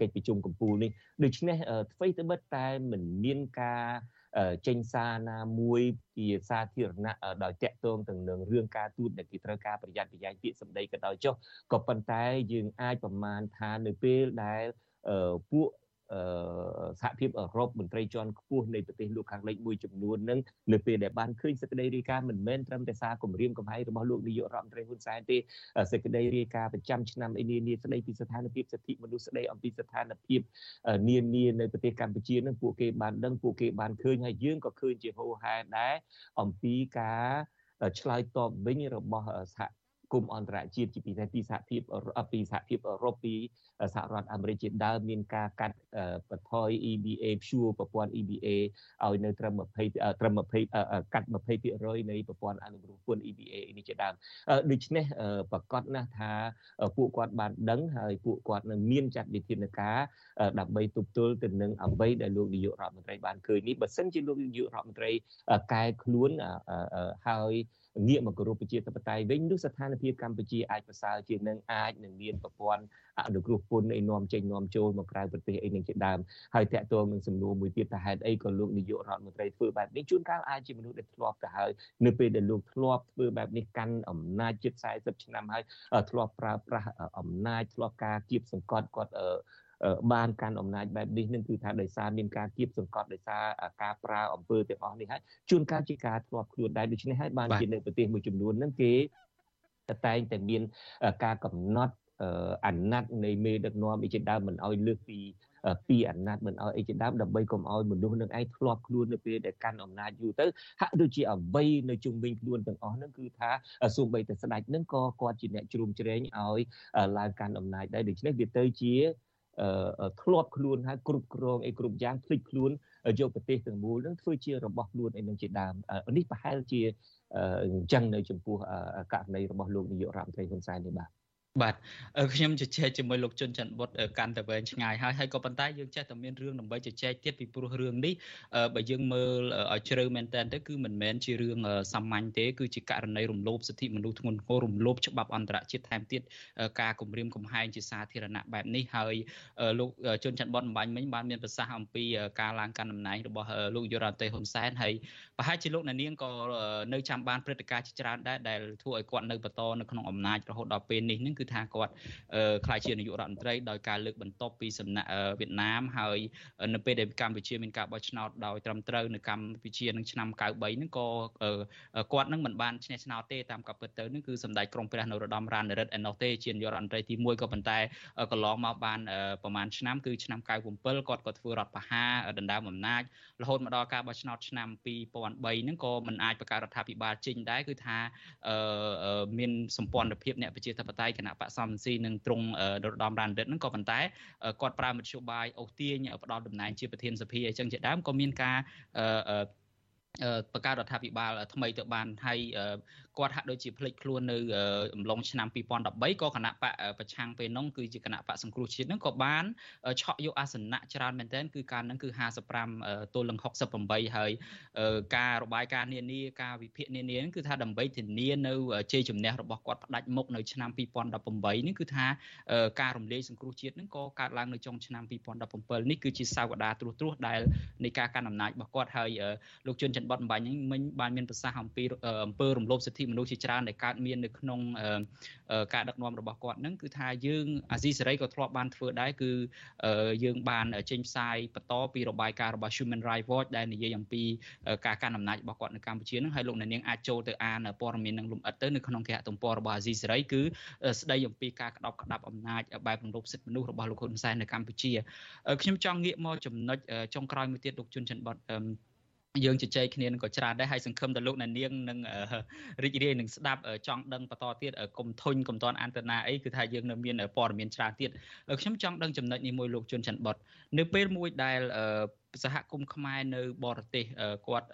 កិច្ចប្រជុំកំពូលនេះដូច្នេះអ្វីទៅបិទតែមិនមានការ ចេញសារណាមួយជាសាធារណៈដោយតាក់ទងទៅនឹងរឿងការទូតដែលគេត្រូវការប្រយ័ត្នប្រយែងពាក្យសម្ដីក៏ដោយចុះក៏ប៉ុន្តែយើងអាចប្រមាណថានៅពេលដែលពួក សហភាពអឺរ៉ុបមន្ត្រីជាន់ខ្ពស់នៃប្រទេសលោកខាងលិចមួយចំនួននឹងនៅពេលដែលបានឃើញសេចក្តីរាយការណ៍មិនមែនត្រឹមតែសារគម្រាមកំហែងរបស់លោកនាយករដ្ឋមន្ត្រីហ៊ុនសែនទេសេចក្តីរាយការណ៍ប្រចាំឆ្នាំអីនានាស្តីពីស្ថានភាពសិទ្ធិមនុស្សស្តីអំពីស្ថានភាពនានានៅប្រទេសកម្ពុជានឹងពួកគេបានដឹងពួកគេបានឃើញហើយយើងក៏ឃើញជាហូរហែដែរអំពីការឆ្លើយតបវិញរបស់សហ គមន៍អន្តរជាតិជាពិសេសពីសហភាពពីសហភាពអឺរ៉ុបពីសហរដ្ឋអាមេរិកជាដើមមានការកាត់បន្ថយ EBA ព្យួរប្រព័ន្ធ EBA ឲ្យនៅត្រឹម20ត្រឹម20កាត់20%នៃប្រព័ន្ធអនុគ្រោះពន្ធ EBA នេះជាដើមដូច្នេះប្រកាសណាស់ថាពួកគាត់បានដឹងហើយពួកគាត់នឹងមានចាត់វិធានការដើម្បីទប់ទល់ទៅនឹងអ្វីដែលលោកនាយករដ្ឋមន្ត្រីបានឃើញនេះបើសិនជាលោកនាយករដ្ឋមន្ត្រីកែខ្លួនហើយ ងាកមកគោរពប្រជាធិបតេយ្យវិញនោះស្ថានភាពកម្ពុជាអាចប្រសើរជាងនឹងអាចនឹងមានប្រព័ន្ធអនុគ្រោះពន្ធអីនាំចេញនាំចូលមកក្រៅប្រទេសអីនឹងជាដើមហើយតាក់ទងនឹងសំណួរមួយទៀតថាហេតុអីក៏លោកនាយករដ្ឋមន្ត្រីធ្វើបែបនេះជួនកាលអាចជាមនុស្សដែលធ្លាប់ទៅហើយនៅពេលដែលលោកធ្លាប់ធ្វើបែបនេះកាន់អំណាចជិត40ឆ្នាំហើយធ្លាប់ប្រើប្រាស់អំណាចធ្លាប់ការគៀបសង្កត់គាត់ បានកាន់អំណាចបែបនេះនឹងគឺថាដោយសារមានការគៀបសង្កត់ដោយសារការប្រើអំពើទាំងអស់នេះហើយជួនកាលជាការធ្លាប់ខ្លួនដែរដូច្នេះហើយបានជានៅប្រទេសមួយចំនួនហ្នឹងគេតែងតែមានការកំណត់អាណត្តិនៃមេដឹកនាំអីជាដើមមិនអោយលើកពីពីអាណត្តិមិនអោយអីជាដើមដើម្បីកុំអោយមនុស្សនឹងឯងធ្លាប់ខ្លួននៅពេលដែលកាន់អំណាចយូរទៅហាក់ដូចជាអ្វីនៅជុំវិញខ្លួនទាំងអស់ហ្នឹងគឺថាសូម្បីតែស្ដេចហ្នឹងក៏គាត់ជាអ្នកជ្រុំជ្រែងឲ្យឡើងកាន់អំណាចដែរដូច្នេះវាទៅជា ធ្លាប់ខ្លួនហើយគ្រប់គ្រងអីគ្រប់យ៉ាងភ្លេចខ្លួនយកប្រទេសទាំងមូលនឹងធ្វើជារបស់ខ្លួនអីនឹងជាដើមនេះប្រហែលជាអញ្ចឹងនៅចំពោះករណីរបស់លោកនាយករដ្ឋមន្ត្រីហ៊ុនសែននេះបាទ បាទខ្ញុំជជែកជាមួយលោកជុនច័ន្ទបុតកាន់តែវែងឆ្ងាយហើយហើយក៏ប៉ុន្តែយើងចេះតែមានរឿងដើម្បីជជែកទៀតពីព្រោះរឿងនេះបើយើងមើលឲ្យជ្រៅមែនតើទៅគឺមិនមែនជារឿងសាមញ្ញទេគឺជាករណីរំលោភសិទ្ធិមនុស្សធ្ងន់ធ្ងររំលោភច្បាប់អន្តរជាតិថែមទៀតការគម្រាមកំហែងជាសាធារណៈបែបនេះហើយលោកជុនច័ន្ទបុតអំបញ្ញមិញបានមានប្រសាសន៍អំពីការឡើងកាន់តំណែងរបស់លោកយុរ៉ាតេហ៊ុនសែនហើយប្រហែលជាលោកអ្នកនាងក៏នៅចាំបានព្រឹត្តិការណ៍ជាច្រើនដែរដែលធ្វើឲ្យគាត់នៅបន្តនៅក្នុងអំណាចរហូតដល់ពេលនេះនឹងគឺថាគាត់ខ្លាយជានាយករដ្ឋមន្ត្រីដោយការលើកបន្ទប់ពីសំណាក់វៀតណាមហើយនៅពេលដែលកម្ពុជាមានការបោះឆ្នោតដោយត្រឹមត្រូវនៅកម្ពុជានឹងឆ្នាំ93ហ្នឹងក៏គាត់នឹងមិនបានឈ្នះឆ្នោតទេតាមកាពិតទៅនឹងគឺសម្ដេចក្រមព្រះនរោត្តមរណរដ្ឋឯណោះទេជានាយករដ្ឋមន្ត្រីទី1ក៏ប៉ុន្តែកន្លងមកបានប្រហែលឆ្នាំគឺឆ្នាំ97គាត់ក៏ធ្វើរដ្ឋប្រហារដណ្ដើមអំណាចរហូតមកដល់ការបោះឆ្នោតឆ្នាំ2000 2003ហ្នឹងក៏មិនអាចបង្កើតរដ្ឋាភិបាលចេញដែរគឺថាមានសម្ព័ន្ធភាពអ្នកប្រជាធិបតេយ្យគណៈបកសំស៊ីនឹងត្រង់ដរដំរានរិទ្ធហ្នឹងក៏ប៉ុន្តែគាត់ប្រើមធ្យោបាយអូសទាញផ្ដាល់តំណែងជាប្រធានសភាអញ្ចឹងជាដើមក៏មានការបង្កើតរដ្ឋាភិបាលថ្មីទៅបានហើយ គាត់ហាក់ដូចជាភ្លេចខ្លួននៅអំឡុងឆ្នាំ2013ក៏គណៈបកប្រឆាំងពេលនោះគឺជាគណៈបកសង្គ្រោះជាតិនឹងក៏បានឆក់យកអាសនៈច្រើនមែនទែនគឺការនឹងគឺ55ទល់នឹង68ហើយការរបាយការណ៍នានាការវិភាគនានាគឺថាដើម្បីធានានៅជ័យជំនះរបស់គាត់ផ្ដាច់មុខនៅឆ្នាំ2018នេះគឺថាការរំលាយសង្គ្រោះជាតិនឹងក៏កើតឡើងនៅចុងឆ្នាំ2017នេះគឺជាសាវតាត្រួសត្រាសដែលនៃការកាន់អំណាចរបស់គាត់ហើយលោកជុនច័ន្ទបតអំបញ្ញនេះមិញបានមានប្រសាសន៍អំពីអំពើរំលោភសិទ្ធិមនុស្សជាច្រើនដែលកើតមាននៅក្នុងការដឹកនាំរបស់គាត់ហ្នឹងគឺថាយើងអាស៊ីសេរីក៏ធ្លាប់បានធ្វើដែរគឺយើងបានចេញផ្សាយបន្តពីរបាយការណ៍របស់ Human Rights Watch ដែលនិយាយអំពីការកាន់អំណាចរបស់គាត់នៅកម្ពុជាហ្នឹងហើយលោកអ្នកនាងអាចចូលទៅអានព័ត៌មាននឹងលម្អិតទៅនៅក្នុងគេហទំព័ររបស់អាស៊ីសេរីគឺស្ដីអំពីការក្តោបក្តាប់អំណាចបែបរំលោភសិទ្ធិមនុស្សរបស់លោកហ៊ុនសែននៅកម្ពុជាខ្ញុំចង់ងាកមកចំណុចចុងក្រោយមួយទៀតលោកជុនច័ន្ទបត យើងជជែកគ្នានឹងក៏ច្រើនដែរហើយសង្ឃឹមដល់លោកអ្នកនាងនឹងរីករាយនឹងស្ដាប់ចង់ដឹងបន្តទៀតកុំធុញកុំតន់អន្តនាអីគឺថាយើងនៅមានព័ត៌មានច្រើនទៀតខ្ញុំចង់ដឹងចំណុចនេះមួយលោកជុនច័ន្ទបុតនៅពេលមួយដែល សហគមន៍ខ្មែរនៅបរទេសគាត់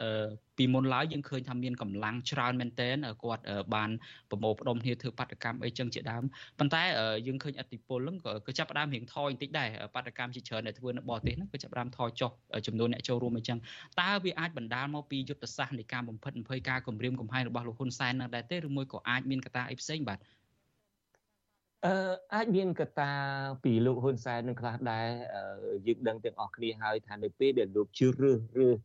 ពីមុនឡើយយើងឃើញថាមានកម្លាំងច្រើនមែនទែនគាត់បានប្រមូលផ្ដុំគ្នាធ្វើបាតកម្មអីចឹងជាដើមប៉ុន្តែយើងឃើញអតិពលហ្នឹងក៏ចាប់ផ្ដើមរៀងថយបន្តិចដែរបាតកម្មជាច្រើនដែលធ្វើនៅបរទេសហ្នឹងក៏ចាប់ផ្ដើមថយចុះចំនួនអ្នកចូលរួមអីចឹងតើវាអាចបណ្ដាលមកពីយុទ្ធសាស្ត្រនៃការបំផិតបំភ័យការគម្រាមកំហែងរបស់លោកហ៊ុនសែននឹងដែរទេឬមួយក៏អាចមានកត្តាអីផ្សេងបាទ អឺអាចមានកត្តាពីលោកហ៊ុនសែននឹងខ្លះដែរយើងដឹងទាំងអស់គ្នាហើយថានៅពេលដែលលោកជឿរើសរើស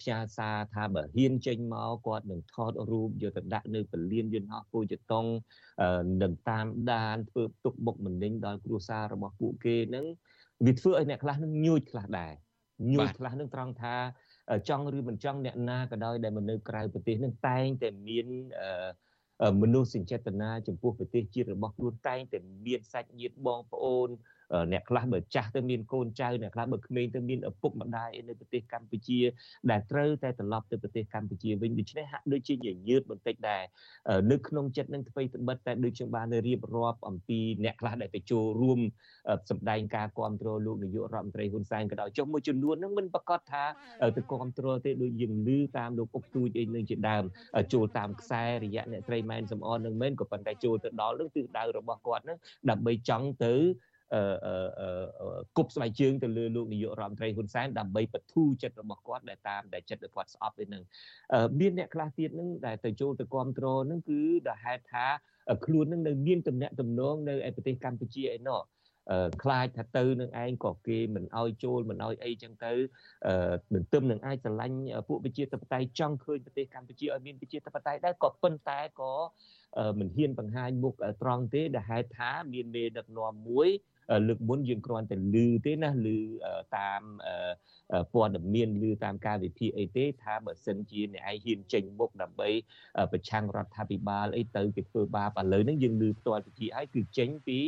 ផ្ញើសារថាបើហ៊ានចេញមកគាត់នឹងថតរូបយកទៅដាក់នៅពលានយន្តហោះពូជតុងនឹងតាមដានធ្វើទុកបុកម្នេញដល់គ្រួសាររបស់ពួកគេនឹងវាធ្វើឲ្យអ្នកខ្លះនឹងញួចខ្លះដែរញួចខ្លះនឹងត្រង់ថាចង់ឬមិនចង់អ្នកណាក៏ដោយដែលមកនៅក្រៅប្រទេសនឹងតែងតែមាន មនុស្សសេចក្ដីចំពោះប្រទេសជាតិរបស់ខ្លួនតែងតែមានសាច់ញាតិបងប្អូន អ្នកខ្លះបើចាស់ទៅមានកូនចៅអ្នកខ្លះបើក្មេងទៅមានឪពុកម្ដាយនៅប្រទេសកម្ពុជា ដែលត្រូវតែត្រឡប់ទៅប្រទេសកម្ពុជាវិញដូច្នេះហាក់ដូចជាញញើតបន្តិចដែរនៅក្នុងចិត្តនឹងអ្វីត្បិតតែដូចខ្ញុំបានរៀបរាប់អំពីអ្នកខ្លះដែលទៅចូលរួមសម្ដែងការគ្រប់គ្រងលោកនាយករដ្ឋមន្ត្រីហ៊ុនសែនក៏ដោយចុះមួយចំនួនហ្នឹងមិនប្រកាសថាទៅគ្រប់គ្រងទេដូចយើងឮតាមលោកអុកទូចអីនឹងជាដើមចូលតាមខ្សែរយៈអ្នកស្រីម៉ែនសំអននឹងមែនក៏ប៉ុន្តែចូលទៅដល់នឹងទិសដៅរបស់គាត់ហ្នឹងដើម្បីចង់ទៅ គប់ស្បែកជើងទៅលើលោកនាយករដ្ឋមន្ត្រីហ៊ុនសែនដើម្បីបធូរចិត្តរបស់គាត់ដែលតាមដែលចិត្តរបស់គាត់ស្អប់ទៅនឹងមានអ្នកខ្លះទៀតនឹងដែលទៅចូលទៅគ្រប់គ្រងនឹងគឺដែលហេតុថាខ្លួននឹងនៅមានតំណែងតំណងនៅឯប្រទេសកម្ពុជាឯណោះខ្លាចថាទៅនឹងឯងក៏គេមិនអោយចូលមិនអោយអីចឹងទៅមិនទឹមនឹងអាចឆ្លាញ់ពួកប្រជាធិបតេយ្យចង់ឃើញប្រទេសកម្ពុជាឲ្យមានប្រជាធិបតេយ្យដែរក៏ប៉ុន្តែក៏មិនហ៊ានបង្ហាញមុខត្រង់ទេដែលហេតុថាមានមេដឹកនាំមួយ លើកមុនយើងគ្រាន់តែឮទេណាឮតាមព័ត៌មានឬតាមការវិភាគអីទេថាបើសិនជាអ្នកឯងហ៊ានចេញមុខដើម្បីប្រឆាំងរដ្ឋាភិបាលអីទៅគេធ្វើបាបឥឡូវហ្នឹងយើងឮផ្ទាល់ពីហើយគឺចេញពី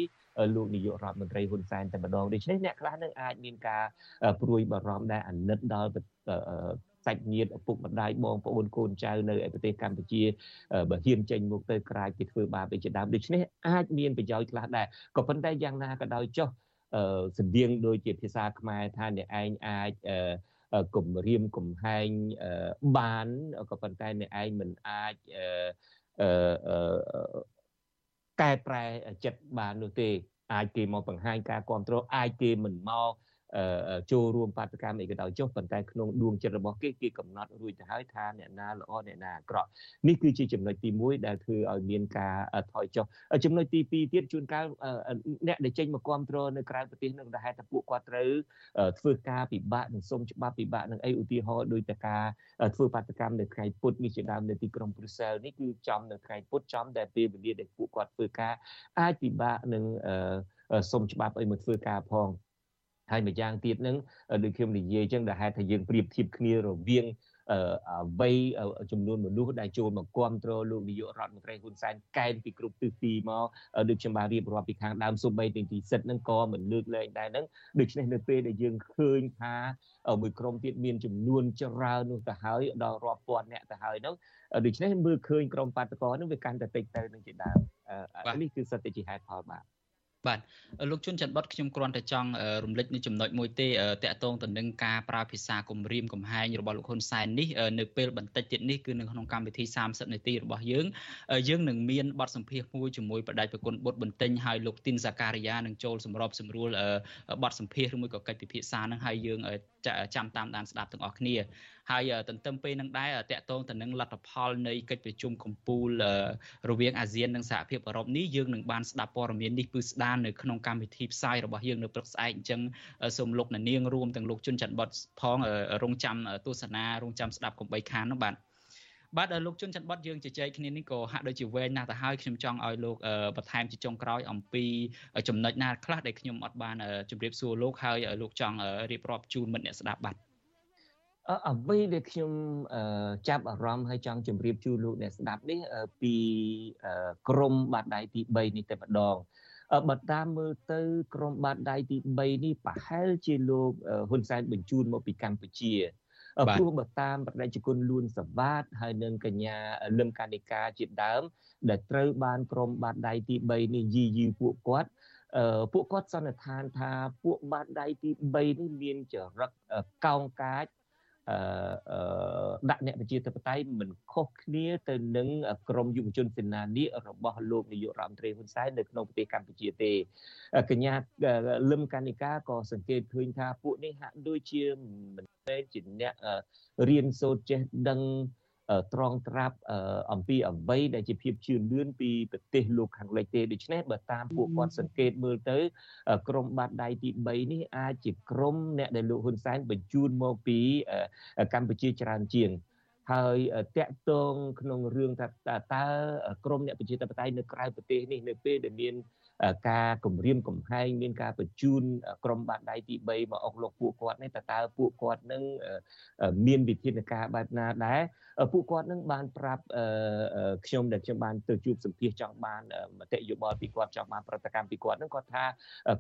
លោកនាយករដ្ឋមន្ត្រីហ៊ុនសែនតែម្ដងដូច្នេះអ្នកខ្លះនឹងអាចមានការព្រួយបារម្ភដែរអាណិតដល់ សាច់ញាតិឪពុកម្ដាយបងប្អូនកូនចៅនៅឯប្រទេសកម្ពុជាបើហ៊ានចេញមុខទៅក្រៅពីធ្វើបាបឯជាដើមដូច្នេះអាចមានប្រយោជន៍ខ្លះដែរក៏ប៉ុន្តែយ៉ាងណាក៏ដោយចុះស្តៀងដូចជាភាសាខ្មែរថាអ្នកឯងអាចគំរាមកំហែងបានក៏ប៉ុន្តែអ្នកឯងមិនអាចកែប្រែចិត្តបាននោះទេអាចគេមកបង្ហាញការគ្រប់គ្រងអាចគេមិនមក ចូលរួមបាតកម្មអីក៏ដោយចុះប៉ុន្តែក្នុងដួងចិត្តរបស់គេគេកំណត់រួចទៅហើយថាអ្នកណាល្អអ្នកណាអាក្រក់នេះគឺជាចំណុចទី1ដែលធ្វើឲ្យមានការថយចុះចំណុចទី2ទៀតជួនកាលអ្នកដែលចេញមកគ្រប់គ្រងនៅក្រៅប្រទេសនឹងដែលហេតុថាពួកគាត់ត្រូវធ្វើការពិបាកនឹងសុំច្បាប់ពិបាកនឹងអីឧទាហរណ៍ដោយតែការធ្វើបាតកម្មនៅថ្ងៃពុធនេះជាដើមនៅទីក្រុងប្រ៊ុយសែលនេះគឺចំនៅថ្ងៃពុធចំដែលពេលវេលាដែលពួកគាត់ធ្វើការអាចពិបាកនឹងសុំច្បាប់អីមកធ្វើការផង ហើយម្យ៉ាងទៀតនឹងដូចខ្ញុំនិយាយចឹងដែលហេតុថាយើងប្រៀបធៀបគ្នារវាងអ្វីចំនួនមនុស្សដែលចូលមកគ្រប់គ្រងលោកនាយករដ្ឋមន្ត្រីហ៊ុនសែនកែនពីគ្រប់ទិសទីមកដូចខ្ញុំបានរៀបរាប់ពីខាងដើមសូម្បីតែទីសិទ្ធហ្នឹងក៏មិនលើកលែងដែរហ្នឹងដូច្នេះនៅពេលដែលយើងឃើញថាមួយក្រុមទៀតមានចំនួនច្រើននោះទៅហើយដល់រាប់ពាន់អ្នកទៅហើយហ្នឹងដូច្នេះមើលឃើញក្រុមបាតកោហ្នឹងវាកាន់តែតិចទៅនឹងជាដើមនេះគឺសិតតែជាហេតុផលបាទ បាទលោកជុនច័ន្ទបតខ្ញុំគ្រាន់តែចង់រំលឹកនៅចំណុចមួយទេតកតងទៅនឹងការប្រើភាសាគំរាមកំហែងរបស់លោកហ៊ុនសែននេះនៅពេលបន្តិចទៀតនេះគឺនៅក្នុងកម្មវិធី30នាទីរបស់យើងយើងនឹងមានបទសម្ភាសន៍មួយជាមួយបដិប្រគុណបុត្របន្ទិញហើយលោកទីនសាការីយ៉ានឹងចូលសម្របសម្រួលបទសម្ភាសន៍ឬមួយក៏កិច្ចពិភាក្សានឹងហើយយើង ចាំតាមដានស្ដាប់ទាំងអស់គ្នាហើយទន្ទឹមពេលនឹងដែរតកតងទៅនឹងលទ្ធផលនៃកិច្ចប្រជុំកម្ពុជារវាងអាស៊ាននិងសហភាពអឺរ៉ុបនេះយើងនឹងបានស្ដាប់ព័ត៌មាននេះគឺស្ដាននៅក្នុងកម្មវិធីផ្សាយរបស់យើងនៅព្រឹកស្អែកអញ្ចឹងសូមលោកនាងរួមទាំងលោកជុនច័ន្ទបតផងរងចាំទស្សនារងចាំស្ដាប់កុំបីខាននោះបាទ បាទលោកជុនច័ន្ទបតយើងជជែកគ្នានេះក៏ហាក់ដូចជាវែងណាស់ទៅហើយខ្ញុំចង់ឲ្យលោកបន្ថែមជាចុងក្រោយអំពីចំណុចណាខ្លះដែលខ្ញុំអត់បានជម្រាបសួរលោកហើយលោកចង់រៀបរាប់ជូនមិត្តអ្នកស្ដាប់បាទអ្វីដែលខ្ញុំចាប់អារម្មណ៍ហើយចង់ជម្រាបជូនលោកអ្នកស្ដាប់នេះពីក្រមបាតដៃទី3នេះតែម្ដងបើតាមមើលទៅក្រមបាតដៃទី3នេះប្រហែលជាលោកហ៊ុនសែនបញ្ជូនមកពីកម្ពុជា ព្រោះបើតាមបដិជគុណលួនសវ៉ាតហើយនឹងកញ្ញាលឹមកានិកាជាដើម ដែលត្រូវបានក្រមបាតដៃទី3នេះយីយីពួកគាត់ពួកគាត់សន្និដ្ឋានថាពួកបាតដៃទី3នេះមានចរិតកោងកាច ដាក់អ្នកប្រជាធិបតេយ្យមិនខុសគ្នាទៅនឹងក្រមយុវជនសេនានីរបស់លោកនាយករដ្ឋមន្ត្រីហ៊ុនសែននៅក្នុងប្រទេសកម្ពុជាទេកញ្ញាលឹមកានិកាក៏សង្កេតឃើញថាពួកនេះហាក់ដូចជាមិនមែនជាអ្នករៀនសូត្រចេះដឹង ត្រង់ត្រាប់អំពីអ្វីដែលជាភាពជឿនលឿនពីប្រទេសលោកខាងលិចទេដូច្នេះបើតាមពួកគាត់សង្កេតមើលទៅក្រមបាតដៃទី3នេះអាចជាក្រមអ្នកដែលលោកហ៊ុនសែនបញ្ជូនមកពីកម្ពុជាច្រើនជាងហើយតាក់ទងក្នុងរឿងថាតើក្រមអ្នកប្រជាធិបតេយ្យនៅក្រៅប្រទេសនេះនៅពេលដែលមាន ការគម្រាមកំហែងមានការបញ្ជូនក្រុមបាតដៃទី3មកអុកលោកពួកគាត់នេះតើតើពួកគាត់នឹងមានវិធានការបែបណាដែរពួកគាត់នឹងបានប្រាប់ខ្ញុំដែលខ្ញុំបានទៅជួបសម្ភាសចង់បានមតិយោបល់ពីគាត់ចង់បានប្រតិកម្មពីគាត់នឹងគាត់ថា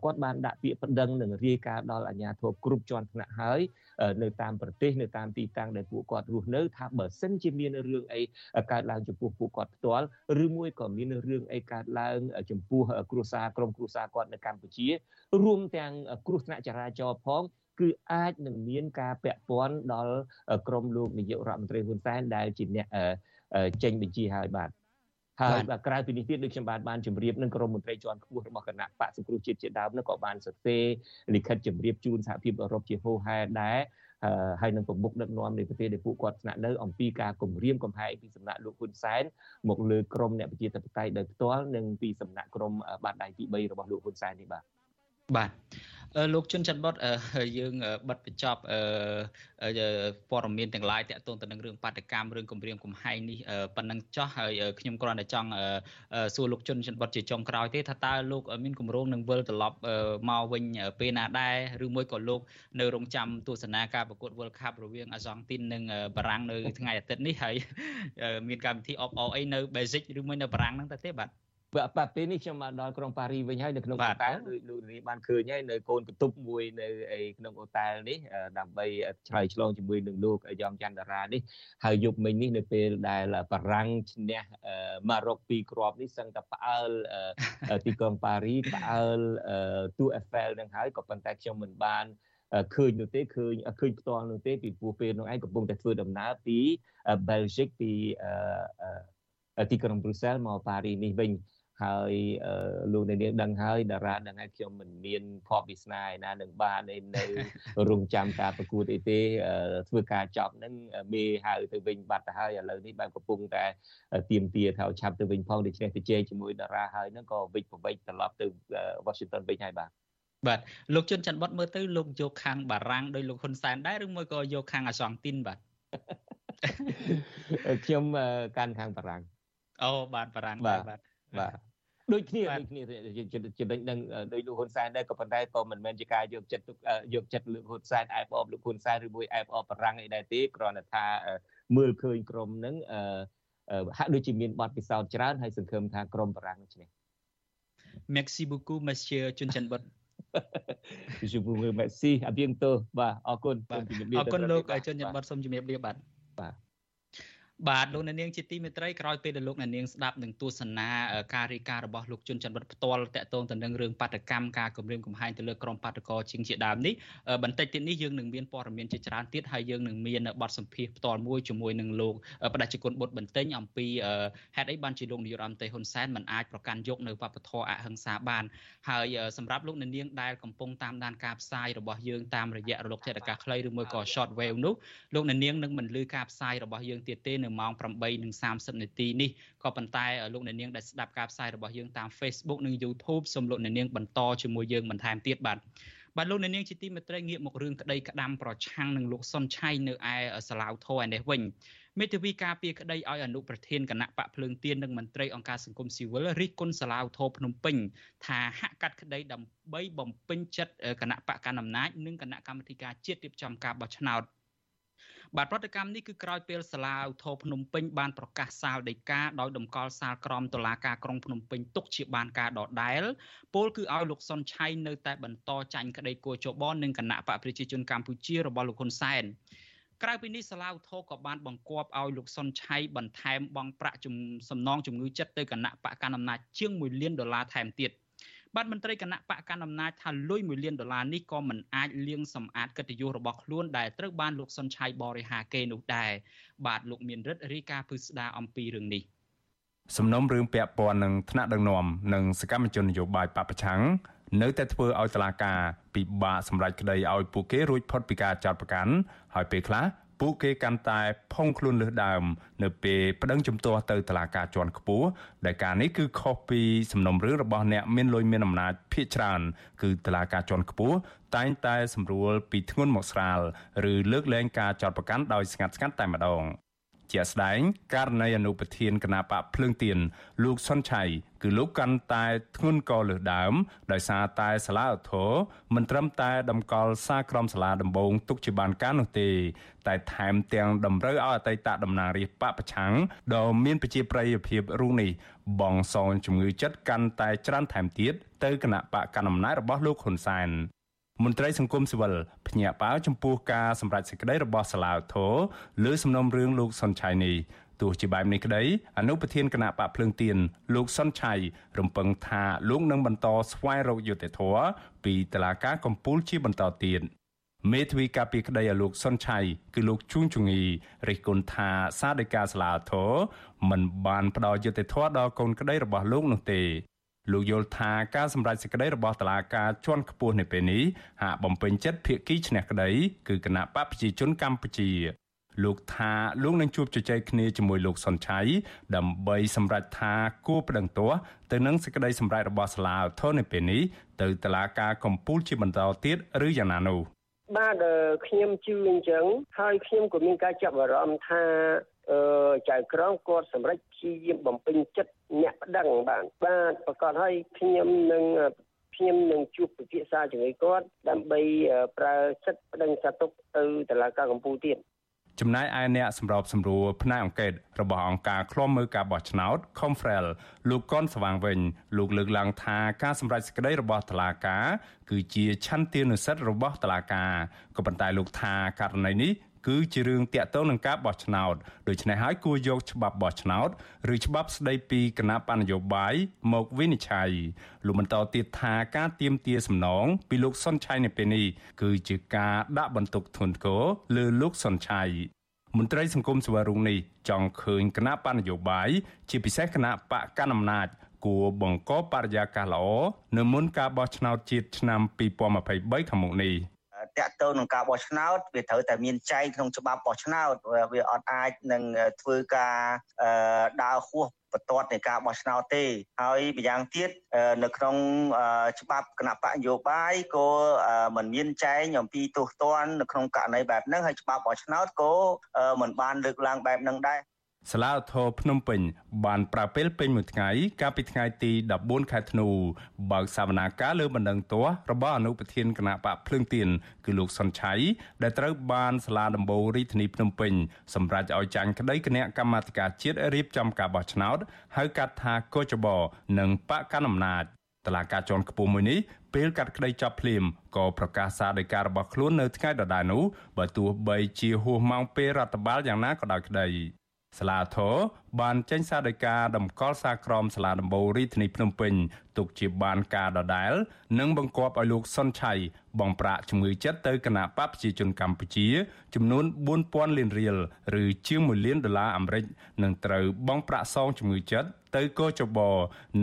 គាត់បានដាក់ពាក្យប្តឹងនិងរាយការណ៍ដល់អាជ្ញាធរគ្រប់ជាន់ថ្នាក់ហើយនៅតាមប្រទេសនៅតាមទីតាំងដែលពួកគាត់រស់នៅថាបើសិនជាមានរឿងអីកើតឡើងចំពោះពួកគាត់ផ្ទាល់ឬមួយក៏មានរឿងអីកើតឡើងចំពោះគ្រួសារក្រុមគ្រួសារគាត់នៅកម្ពុជារួមទាំងគ្រោះថ្នាក់ចរាចរណ៍ផងគឺអាចនឹងមានការពាក់ព័ន្ធដល់ក្រមលោកនាយករដ្ឋមន្ត្រីហ៊ុនសែនដែលជាអ្នកចេញបញ្ជាឲ្យបាទហើយក្រៅពីនេះទៀតដូចខ្ញុំបានបានជម្រាបនឹងក្រមមន្ត្រីជាន់ខ្ពស់របស់គណៈបកសង្គ្រោះជាតិជាដើមនោះក៏បានសរសេរលិខិតជម្រាបជូនសហភាពអឺរ៉ុបជាហូហែដែរ ហើយនឹងប្រមុខដឹកនាំនៃប្រទេសដែលពួកគាត់ស្នាក់នៅអំពីការគម្រាមកំហែងពីសំណាក់លោកហ៊ុនសែនមកលើក្រមអ្នកប្រជាធិបតេយ្យដោយផ្ទាល់និងពីសំណាក់ក្រមបាតដៃទី3របស់លោកហ៊ុនសែននេះបាទ បាទលោកជុនច័ន្ទបុតយើងបិទបញ្ចប់ព័ត៌មានទាំងឡាយតាក់ទងទៅនឹងរឿងបាតកម្មរឿងគម្រាមកំហែងនេះប៉ុណ្ណឹងចោះហើយខ្ញុំគ្រាន់តែចង់សួរលោកជុនច័ន្ទបុតជាចុងក្រោយទេថាតើលោកមានគម្រោងនឹងវិលត្រឡប់មកវិញពេលណាដែរឬមួយក៏លោកនៅរងចាំទស្សនាការប្រកួត World Cup រវាងអាសង់ទីននិងបារាំងនៅថ្ងៃអាទិត្យនេះហើយមានកម្មវិធីអបអរអីនៅ Basic ឬមួយនៅបារាំងហ្នឹងទៅទេបាទ បាទពេលនេះខ្ញុំបានដល់ក្រុងប៉ារីវិញហើយនៅក្នុងអូតែលដូចលោកនេះបានឃើញហើយនៅកូនកន្ទប់មួយនៅឯក្នុងអូតែលនេះដើម្បីឆ្លើយឆ្លងជាមួយនឹងលោកយ៉ងច័ន្ទតារានេះហើយយប់មិញនេះនៅពេលដែលបារាំងឈ្នះម៉ារ៉ុកពីរគ្រាប់នេះសឹងតែផ្អើលទីក្រុងប៉ារីផ្អើលទូអេហ្វែលនឹងហើយក៏ប៉ុន្តែខ្ញុំមិនបានឃើញនោះទេឃើញឃើញផ្ទាល់នោះទេពីព្រោះពេលនោះឯងកំពុងតែធ្វើដំណើរពី Belgium ពីទីក្រុង Brussels មកប៉ារីនេះវិញ ហើយលោកអ្នកនាងដឹងហើយតារាដឹងហើយខ្ញុំមិនមានភ័ព្វវាសនាឯណានឹងបាននៅរងចាំការប្រកួតអីទេធ្វើការចប់ហ្នឹងមេហៅទៅវិញបាត់ទៅហើយឥឡូវនេះបានកំពុងតែទៀមទាថាឆាប់ទៅវិញផងដូច្នេះទៅជែកជាមួយតារាហើយហ្នឹងក៏វិច្ចប្រវិច្ចត្រឡប់ទៅ Washington វិញហើយបាទបាទលោកជុនច័ន្ទបតមើលទៅលោកយកខាងបារាំងដោយលោកហ៊ុនសែនដែរឬមួយក៏យកខាងអាសង់ទីនបាទខ្ញុំកាន់ខាងបារាំងអូបាទបារាំងបាទបាទ ដូចគ្នាដូចគ្នាចំណេញនឹងដោយលោកហ៊ុនសែនដែរក៏ប៉ុន្តែក៏មិនមែនជាការយកចិត្តយកចិត្តលោកហ៊ុនសែនអែបអបលោកហ៊ុនសែនឬមួយអែបអបបារាំងអីដែរទេគ្រាន់តែថាមើលឃើញក្រុមហ្នឹងហាក់ដូចជាមានបទពិសោធន៍ច្រើនហើយសង្ឃឹមថាក្រុមបារាំងនឹងឈ្នះ Merci beaucoup monsieur ជុនច័ន្ទបុតជាពូមេស៊ីអបៀងទោបាទអរគុណសូមជម្រាបលាអរគុណលោកជុនច័ន្ទបុតសូមជម្រាបលាបាទបាទ បាទលោកអ្នកនាងជាទីមេត្រីក្រោយពេលដែលលោកអ្នកនាងស្ដាប់នឹងទស្សនាការរាយការណ៍របស់លោកជុនច័ន្ទវត្តផ្ទាល់តកតងទៅនឹងរឿងបាតកម្មការគម្រាមកំហែងទៅលើក្រុមបាតកោជាងជាដើមនេះបន្តិចទៀតនេះយើងនឹងមានព័ត៌មានជាច្រើនទៀតហើយយើងនឹងមានបទសម្ភាសផ្ទាល់មួយជាមួយនឹងលោកបដិជគុណបុត្របន្ទិញអំពីហេតុអីបានជាលោកនាយរដ្ឋមន្ត្រីហ៊ុនសែនមិនអាចប្រកាន់យកនៅវប្បធម៌អហិង្សាបានហើយសម្រាប់លោកអ្នកនាងដែលកំពុងតាមដានការផ្សាយរបស់យើងតាមរយៈរលកធាតុអាកាសខ្លីឬមួយក៏ short wave នោះលោកអ្នកនាងនឹងមិនលឺការផ្សាយរបស់យើងទៀតទេនៅម៉ោង8:30នាទីនេះក៏ប៉ុន្តែលោកអ្នកនាងដែលស្ដាប់ការផ្សាយរបស់យើងតាម Facebook និង YouTube សូមលោកអ្នកនាងបន្តជាមួយយើងបន្ថែមទៀតបាទបាទលោកអ្នកនាងជាទីមេត្រីងាកមករឿងក្តីក្តាំប្រឆាំងនឹងលោកសុនឆៃនៅឯសាឡាវធរឯនេះវិញមេធាវីការពារក្តីឲ្យអនុប្រធានគណៈបកភ្លើងទៀននិងមន្ត្រីអង្គការសង្គមស៊ីវិលរិះគន់សាឡាវធរភ្នំពេញថាហាក់កាត់ក្តីដើម្បីបំពេញចិត្តគណៈបកកណ្ដាលអំណាចនិងគណៈកម្មាធិការជាតិរៀបចំការបោះឆ្នោត បាទប្រតិកម្មនេះគឺក្រោយពេលសាលាឧទ្ធរភ្នំពេញបានប្រកាសសាលដីកាដោយតម្កល់សាលក្រមតុលាការក្រុងភ្នំពេញទុកជាបានការដដែល ពលគឺឲ្យលោកសុនឆៃនៅតែបន្តចាញ់ក្តីគួរចបនឹងគណៈបកប្រជាជនកម្ពុជារបស់លោកហ៊ុនសែនក្រៅពីនេះសាលាឧទ្ធរក៏បានបង្គាប់ឲ្យលោកសុនឆៃបន្ថែមបង់ប្រាក់សំណងជំងឺចិត្តទៅគណៈបកកណ្ដាលអំណាចជាង1លានដុល្លារថែមទៀត បាទមន្ត្រីគណៈបកកណ្ដាលអំណាចថាលុយ1លានដុល្លារនេះក៏មិនអាចលាងសម្អាតកិត្តិយសរបស់ខ្លួនដែលត្រូវបានលោកសុនឆៃបរិហាគេនោះដែរបាទលោកមានរិទ្ធរាយការណ៍ពឹស្ដារអំពីរឿងនេះសំណុំរឿងពាក់ព័ន្ធនឹងថ្នាក់ដឹកនាំនិងសកម្មជននយោបាយបពប្រឆាំងនៅតែធ្វើឲ្យតុលាការពិបាកសម្រេចក្តីឲ្យពួកគេរួចផុតពីការចោទប្រកាន់ហើយពេលខ្លះ ពួកគេកាន់តែផុងខ្លួនលើសដើម នៅពេលប្តឹងជំទាស់ទៅតុលាការជាន់ខ្ពស់ដែលការនេះគឺខុសពីសំណុំរឿងរបស់អ្នកមានលុយមានអំណាចភាគច្រើន គឺតុលាការជាន់ខ្ពស់តែងតែ សម្រួលពីធ្ងន់មកស្រាលឬលើកលែងការចោទប្រកាន់ដោយស្ងាត់ស្ងាត់តែម្ដង ជាស្ដែងករណីអនុប្រធានគណៈបកភ្លើងទៀនលោកសុនឆៃគឺលោកកាន់តែធ្ងន់កលើសដើម ដោយសារតែសាលាឧទ្ធរមិនត្រឹមតែតម្កល់សារក្រមសាលាដំបងទុកជាបានការនោះទេ តែថែមទាំងតម្រូវឲ្យអតីតតំណាងរាស្ត្របកប្រឆាំងដ៏មានប្រជាប្រិយភាពរូបនេះបងសងជំងឺចិត្តកាន់តែច្រើនថែមទៀតទៅគណៈបកកណ្ដាលអំណាចរបស់លោកហ៊ុនសែន មន្ត្រីសង្គមស៊ីវិលភ្ញាក់ផ្អើលចំពោះការសម្រេចសេចក្តីរបស់សាឡាវធរលើសំណុំរឿងលោកសុនឆៃនេះទោះជាបែបនេះក្តីអនុប្រធានគណៈបកភ្លើងទៀនលោកសុនឆៃរំពឹងថាលោកនឹងបន្តស្វែងរកយុត្តិធម៌ពីតុលាការកំពូលជាបន្តទៀតមេធាវីការពីក្តីឲ្យលោកសុនឆៃគឺលោកជួងជងីរិះគន់ថាសារដីកាសាឡាធរមិនបានផ្ដល់យុត្តិធម៌ដល់កូនក្តីរបស់លោកនោះទេ លោកយល់ថាការសម្រេចសេចក្តីរបស់តុលាការជាន់ខ្ពស់នៅពេលនេះហាក់បំពេញចិត្តភាគីឈ្នះក្តីគឺគណៈបកប្រជាជនកម្ពុជាលោកថាលោកនឹងជួបជជែកគ្នាជាមួយលោកសុនឆៃដើម្បីសម្រេចថាគួរប្តឹងទាស់ទៅនឹងសេចក្តីសម្រេចរបស់សាលាឧទ្ធរនៅពេលនេះទៅតុលាការកំពូលជាបន្តទៀតឬយ៉ាងណានោះបាទខ្ញុំជឿអញ្ចឹងហើយខ្ញុំក៏មានការចាប់អារម្មណ៍ថា អឺចៅក្រមគាត់សម្រេចព្យាយាមបំពេញចិត្តអ្នកប្តឹងបាទបាទប្រកាសឲ្យខ្ញុំនឹងខ្ញុំនឹងជួបពិភាក្សាជាមួយគាត់ដើម្បីប្រើសិទ្ធិប្តឹងសាទុកទៅតុលាការកំពូលទៀតចំណែកឯអ្នកសម្របសម្រួលផ្នែកអង្គការរបស់អង្គការឃ្លាំមើលការបោះឆ្នោត Confrel លោកកនស្វាងវិញលោកលើកឡើងថាការសម្រេចសេចក្តីរបស់តុលាការគឺជាឆន្ទានុសិទ្ធិរបស់តុលាការក៏ប៉ុន្តែលោកថាករណីនេះ គឺជារឿងតាក់ទងនឹងការបោះឆ្នោតដូច្នេះហើយគួរយកច្បាប់បោះឆ្នោតឬច្បាប់ស្តីពីគណៈបញ្ញយោបាយមកវិនិច្ឆ័យលោកបន្តទៀតថាការទៀមទាសំណងពីលោកសុនឆៃនៅពេលនេះគឺជាការដាក់បន្ទុកធ្ងន់ធ្ងរលើលោកសុនឆៃមន្ត្រីសង្គមសវរុងនេះចង់ឃើញគណៈបញ្ញយោបាយជាពិសេសគណៈបកកណ្ដាលអំណាចគួរបង្កបរិយាកាសល្អនៅមុនការបោះឆ្នោតជាតិឆ្នាំ2023ខាងមុខនេះ តកតទៅនឹងការបោះឆ្នោតវាត្រូវតែមានចែងក្នុងច្បាប់បោះឆ្នោតវាអត់អាចនឹងធ្វើការដើរហួសបន្ទាត់នៃការបោះឆ្នោតទេហើយម្យ៉ាងទៀតនៅក្នុងច្បាប់គណៈបកនយោបាយក៏មិនមានចែងអំពីទោសទណ្ឌនៅក្នុងករណីបែបហ្នឹងហើយច្បាប់បោះឆ្នោតក៏មិនបានលើកឡើងបែបហ្នឹងដែរ សាលាធរភ្នំពេញ បានប្រើពេលពេញមួយថ្ងៃកាលពីថ្ងៃទី14ខែធ្នូបើកសវនាការលើបណ្ដឹងទាស់របស់អនុប្រធានគណៈបកភ្លើងទៀនគឺលោកសុនឆៃដែលត្រូវបានសាលាដំបូងរាជធានីភ្នំពេញសម្រេចឲ្យចាញ់ក្តីគណៈកម្មាធិការជាតិរៀបចំការបោះឆ្នោតហៅកាត់ថាកោចបនិងបកកណ្ដាលអំណាចតឡាការជាន់ខ្ពស់មួយនេះពេលកាត់ក្តីចប់ភ្លាមក៏ប្រកាសសារដីការបស់ខ្លួននៅថ្ងៃដដែលនោះបើទោះបីជាហួសម៉ោងពេលរដ្ឋបាលយ៉ាងណាក៏ដោយក្តី សាលាធរបានចេញសារដីកាតម្កល់សារក្រមសាលាដំបូងរាជធានីភ្នំពេញទុកជាបានការដដែល និងបង្គាប់ឲ្យលោកសុនឆៃបងប្រាក់ជំងឺចិត្តទៅគណៈបកប្រជាជនកម្ពុជា ចំនួន4000លានរៀលឬជាង1លានដុល្លារអាមេរិកនិងត្រូវបងប្រាក់សងជំងឺចិត្តទៅកោចប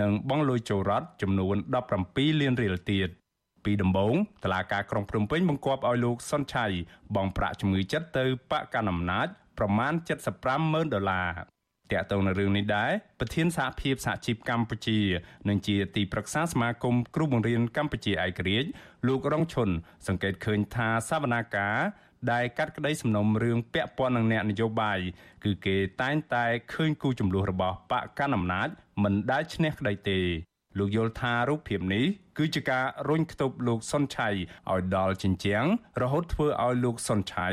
និងបងលុយចូលរដ្ឋចំនួន17លានរៀលទៀតពីដំបូងតឡាការក្រុងភ្នំពេញបង្គាប់ឲ្យលោកសុនឆៃបងប្រាក់ជំងឺចិត្តទៅបកកណ្ដាលអំណាច ប្រមាណ75ម៉ឺនដុល្លារតាក់ទងនឹងរឿងនេះដែរប្រធានសហភាពសហជីពកម្ពុជានិងជាទីប្រឹក្សាសមាគមគ្រូបង្រៀនកម្ពុជាឯករាជ្យលោករងឈុនសង្កេតឃើញថាសវនាការដែលកាត់ក្តីសំណុំរឿងពាក់ព័ន្ធនឹងអ្នកនយោបាយគឺគេតែងតែឃើញគូចំនួនរបស់បកកណ្ដាលអំណាចមិនដែលឈ្នះក្តីទេលោកយល់ថារូបភាពនេះគឺជាការរុញខ្ទប់លោកសុនឆៃឲ្យដល់ជញ្ជាំងរហូតធ្វើឲ្យលោកសុនឆៃ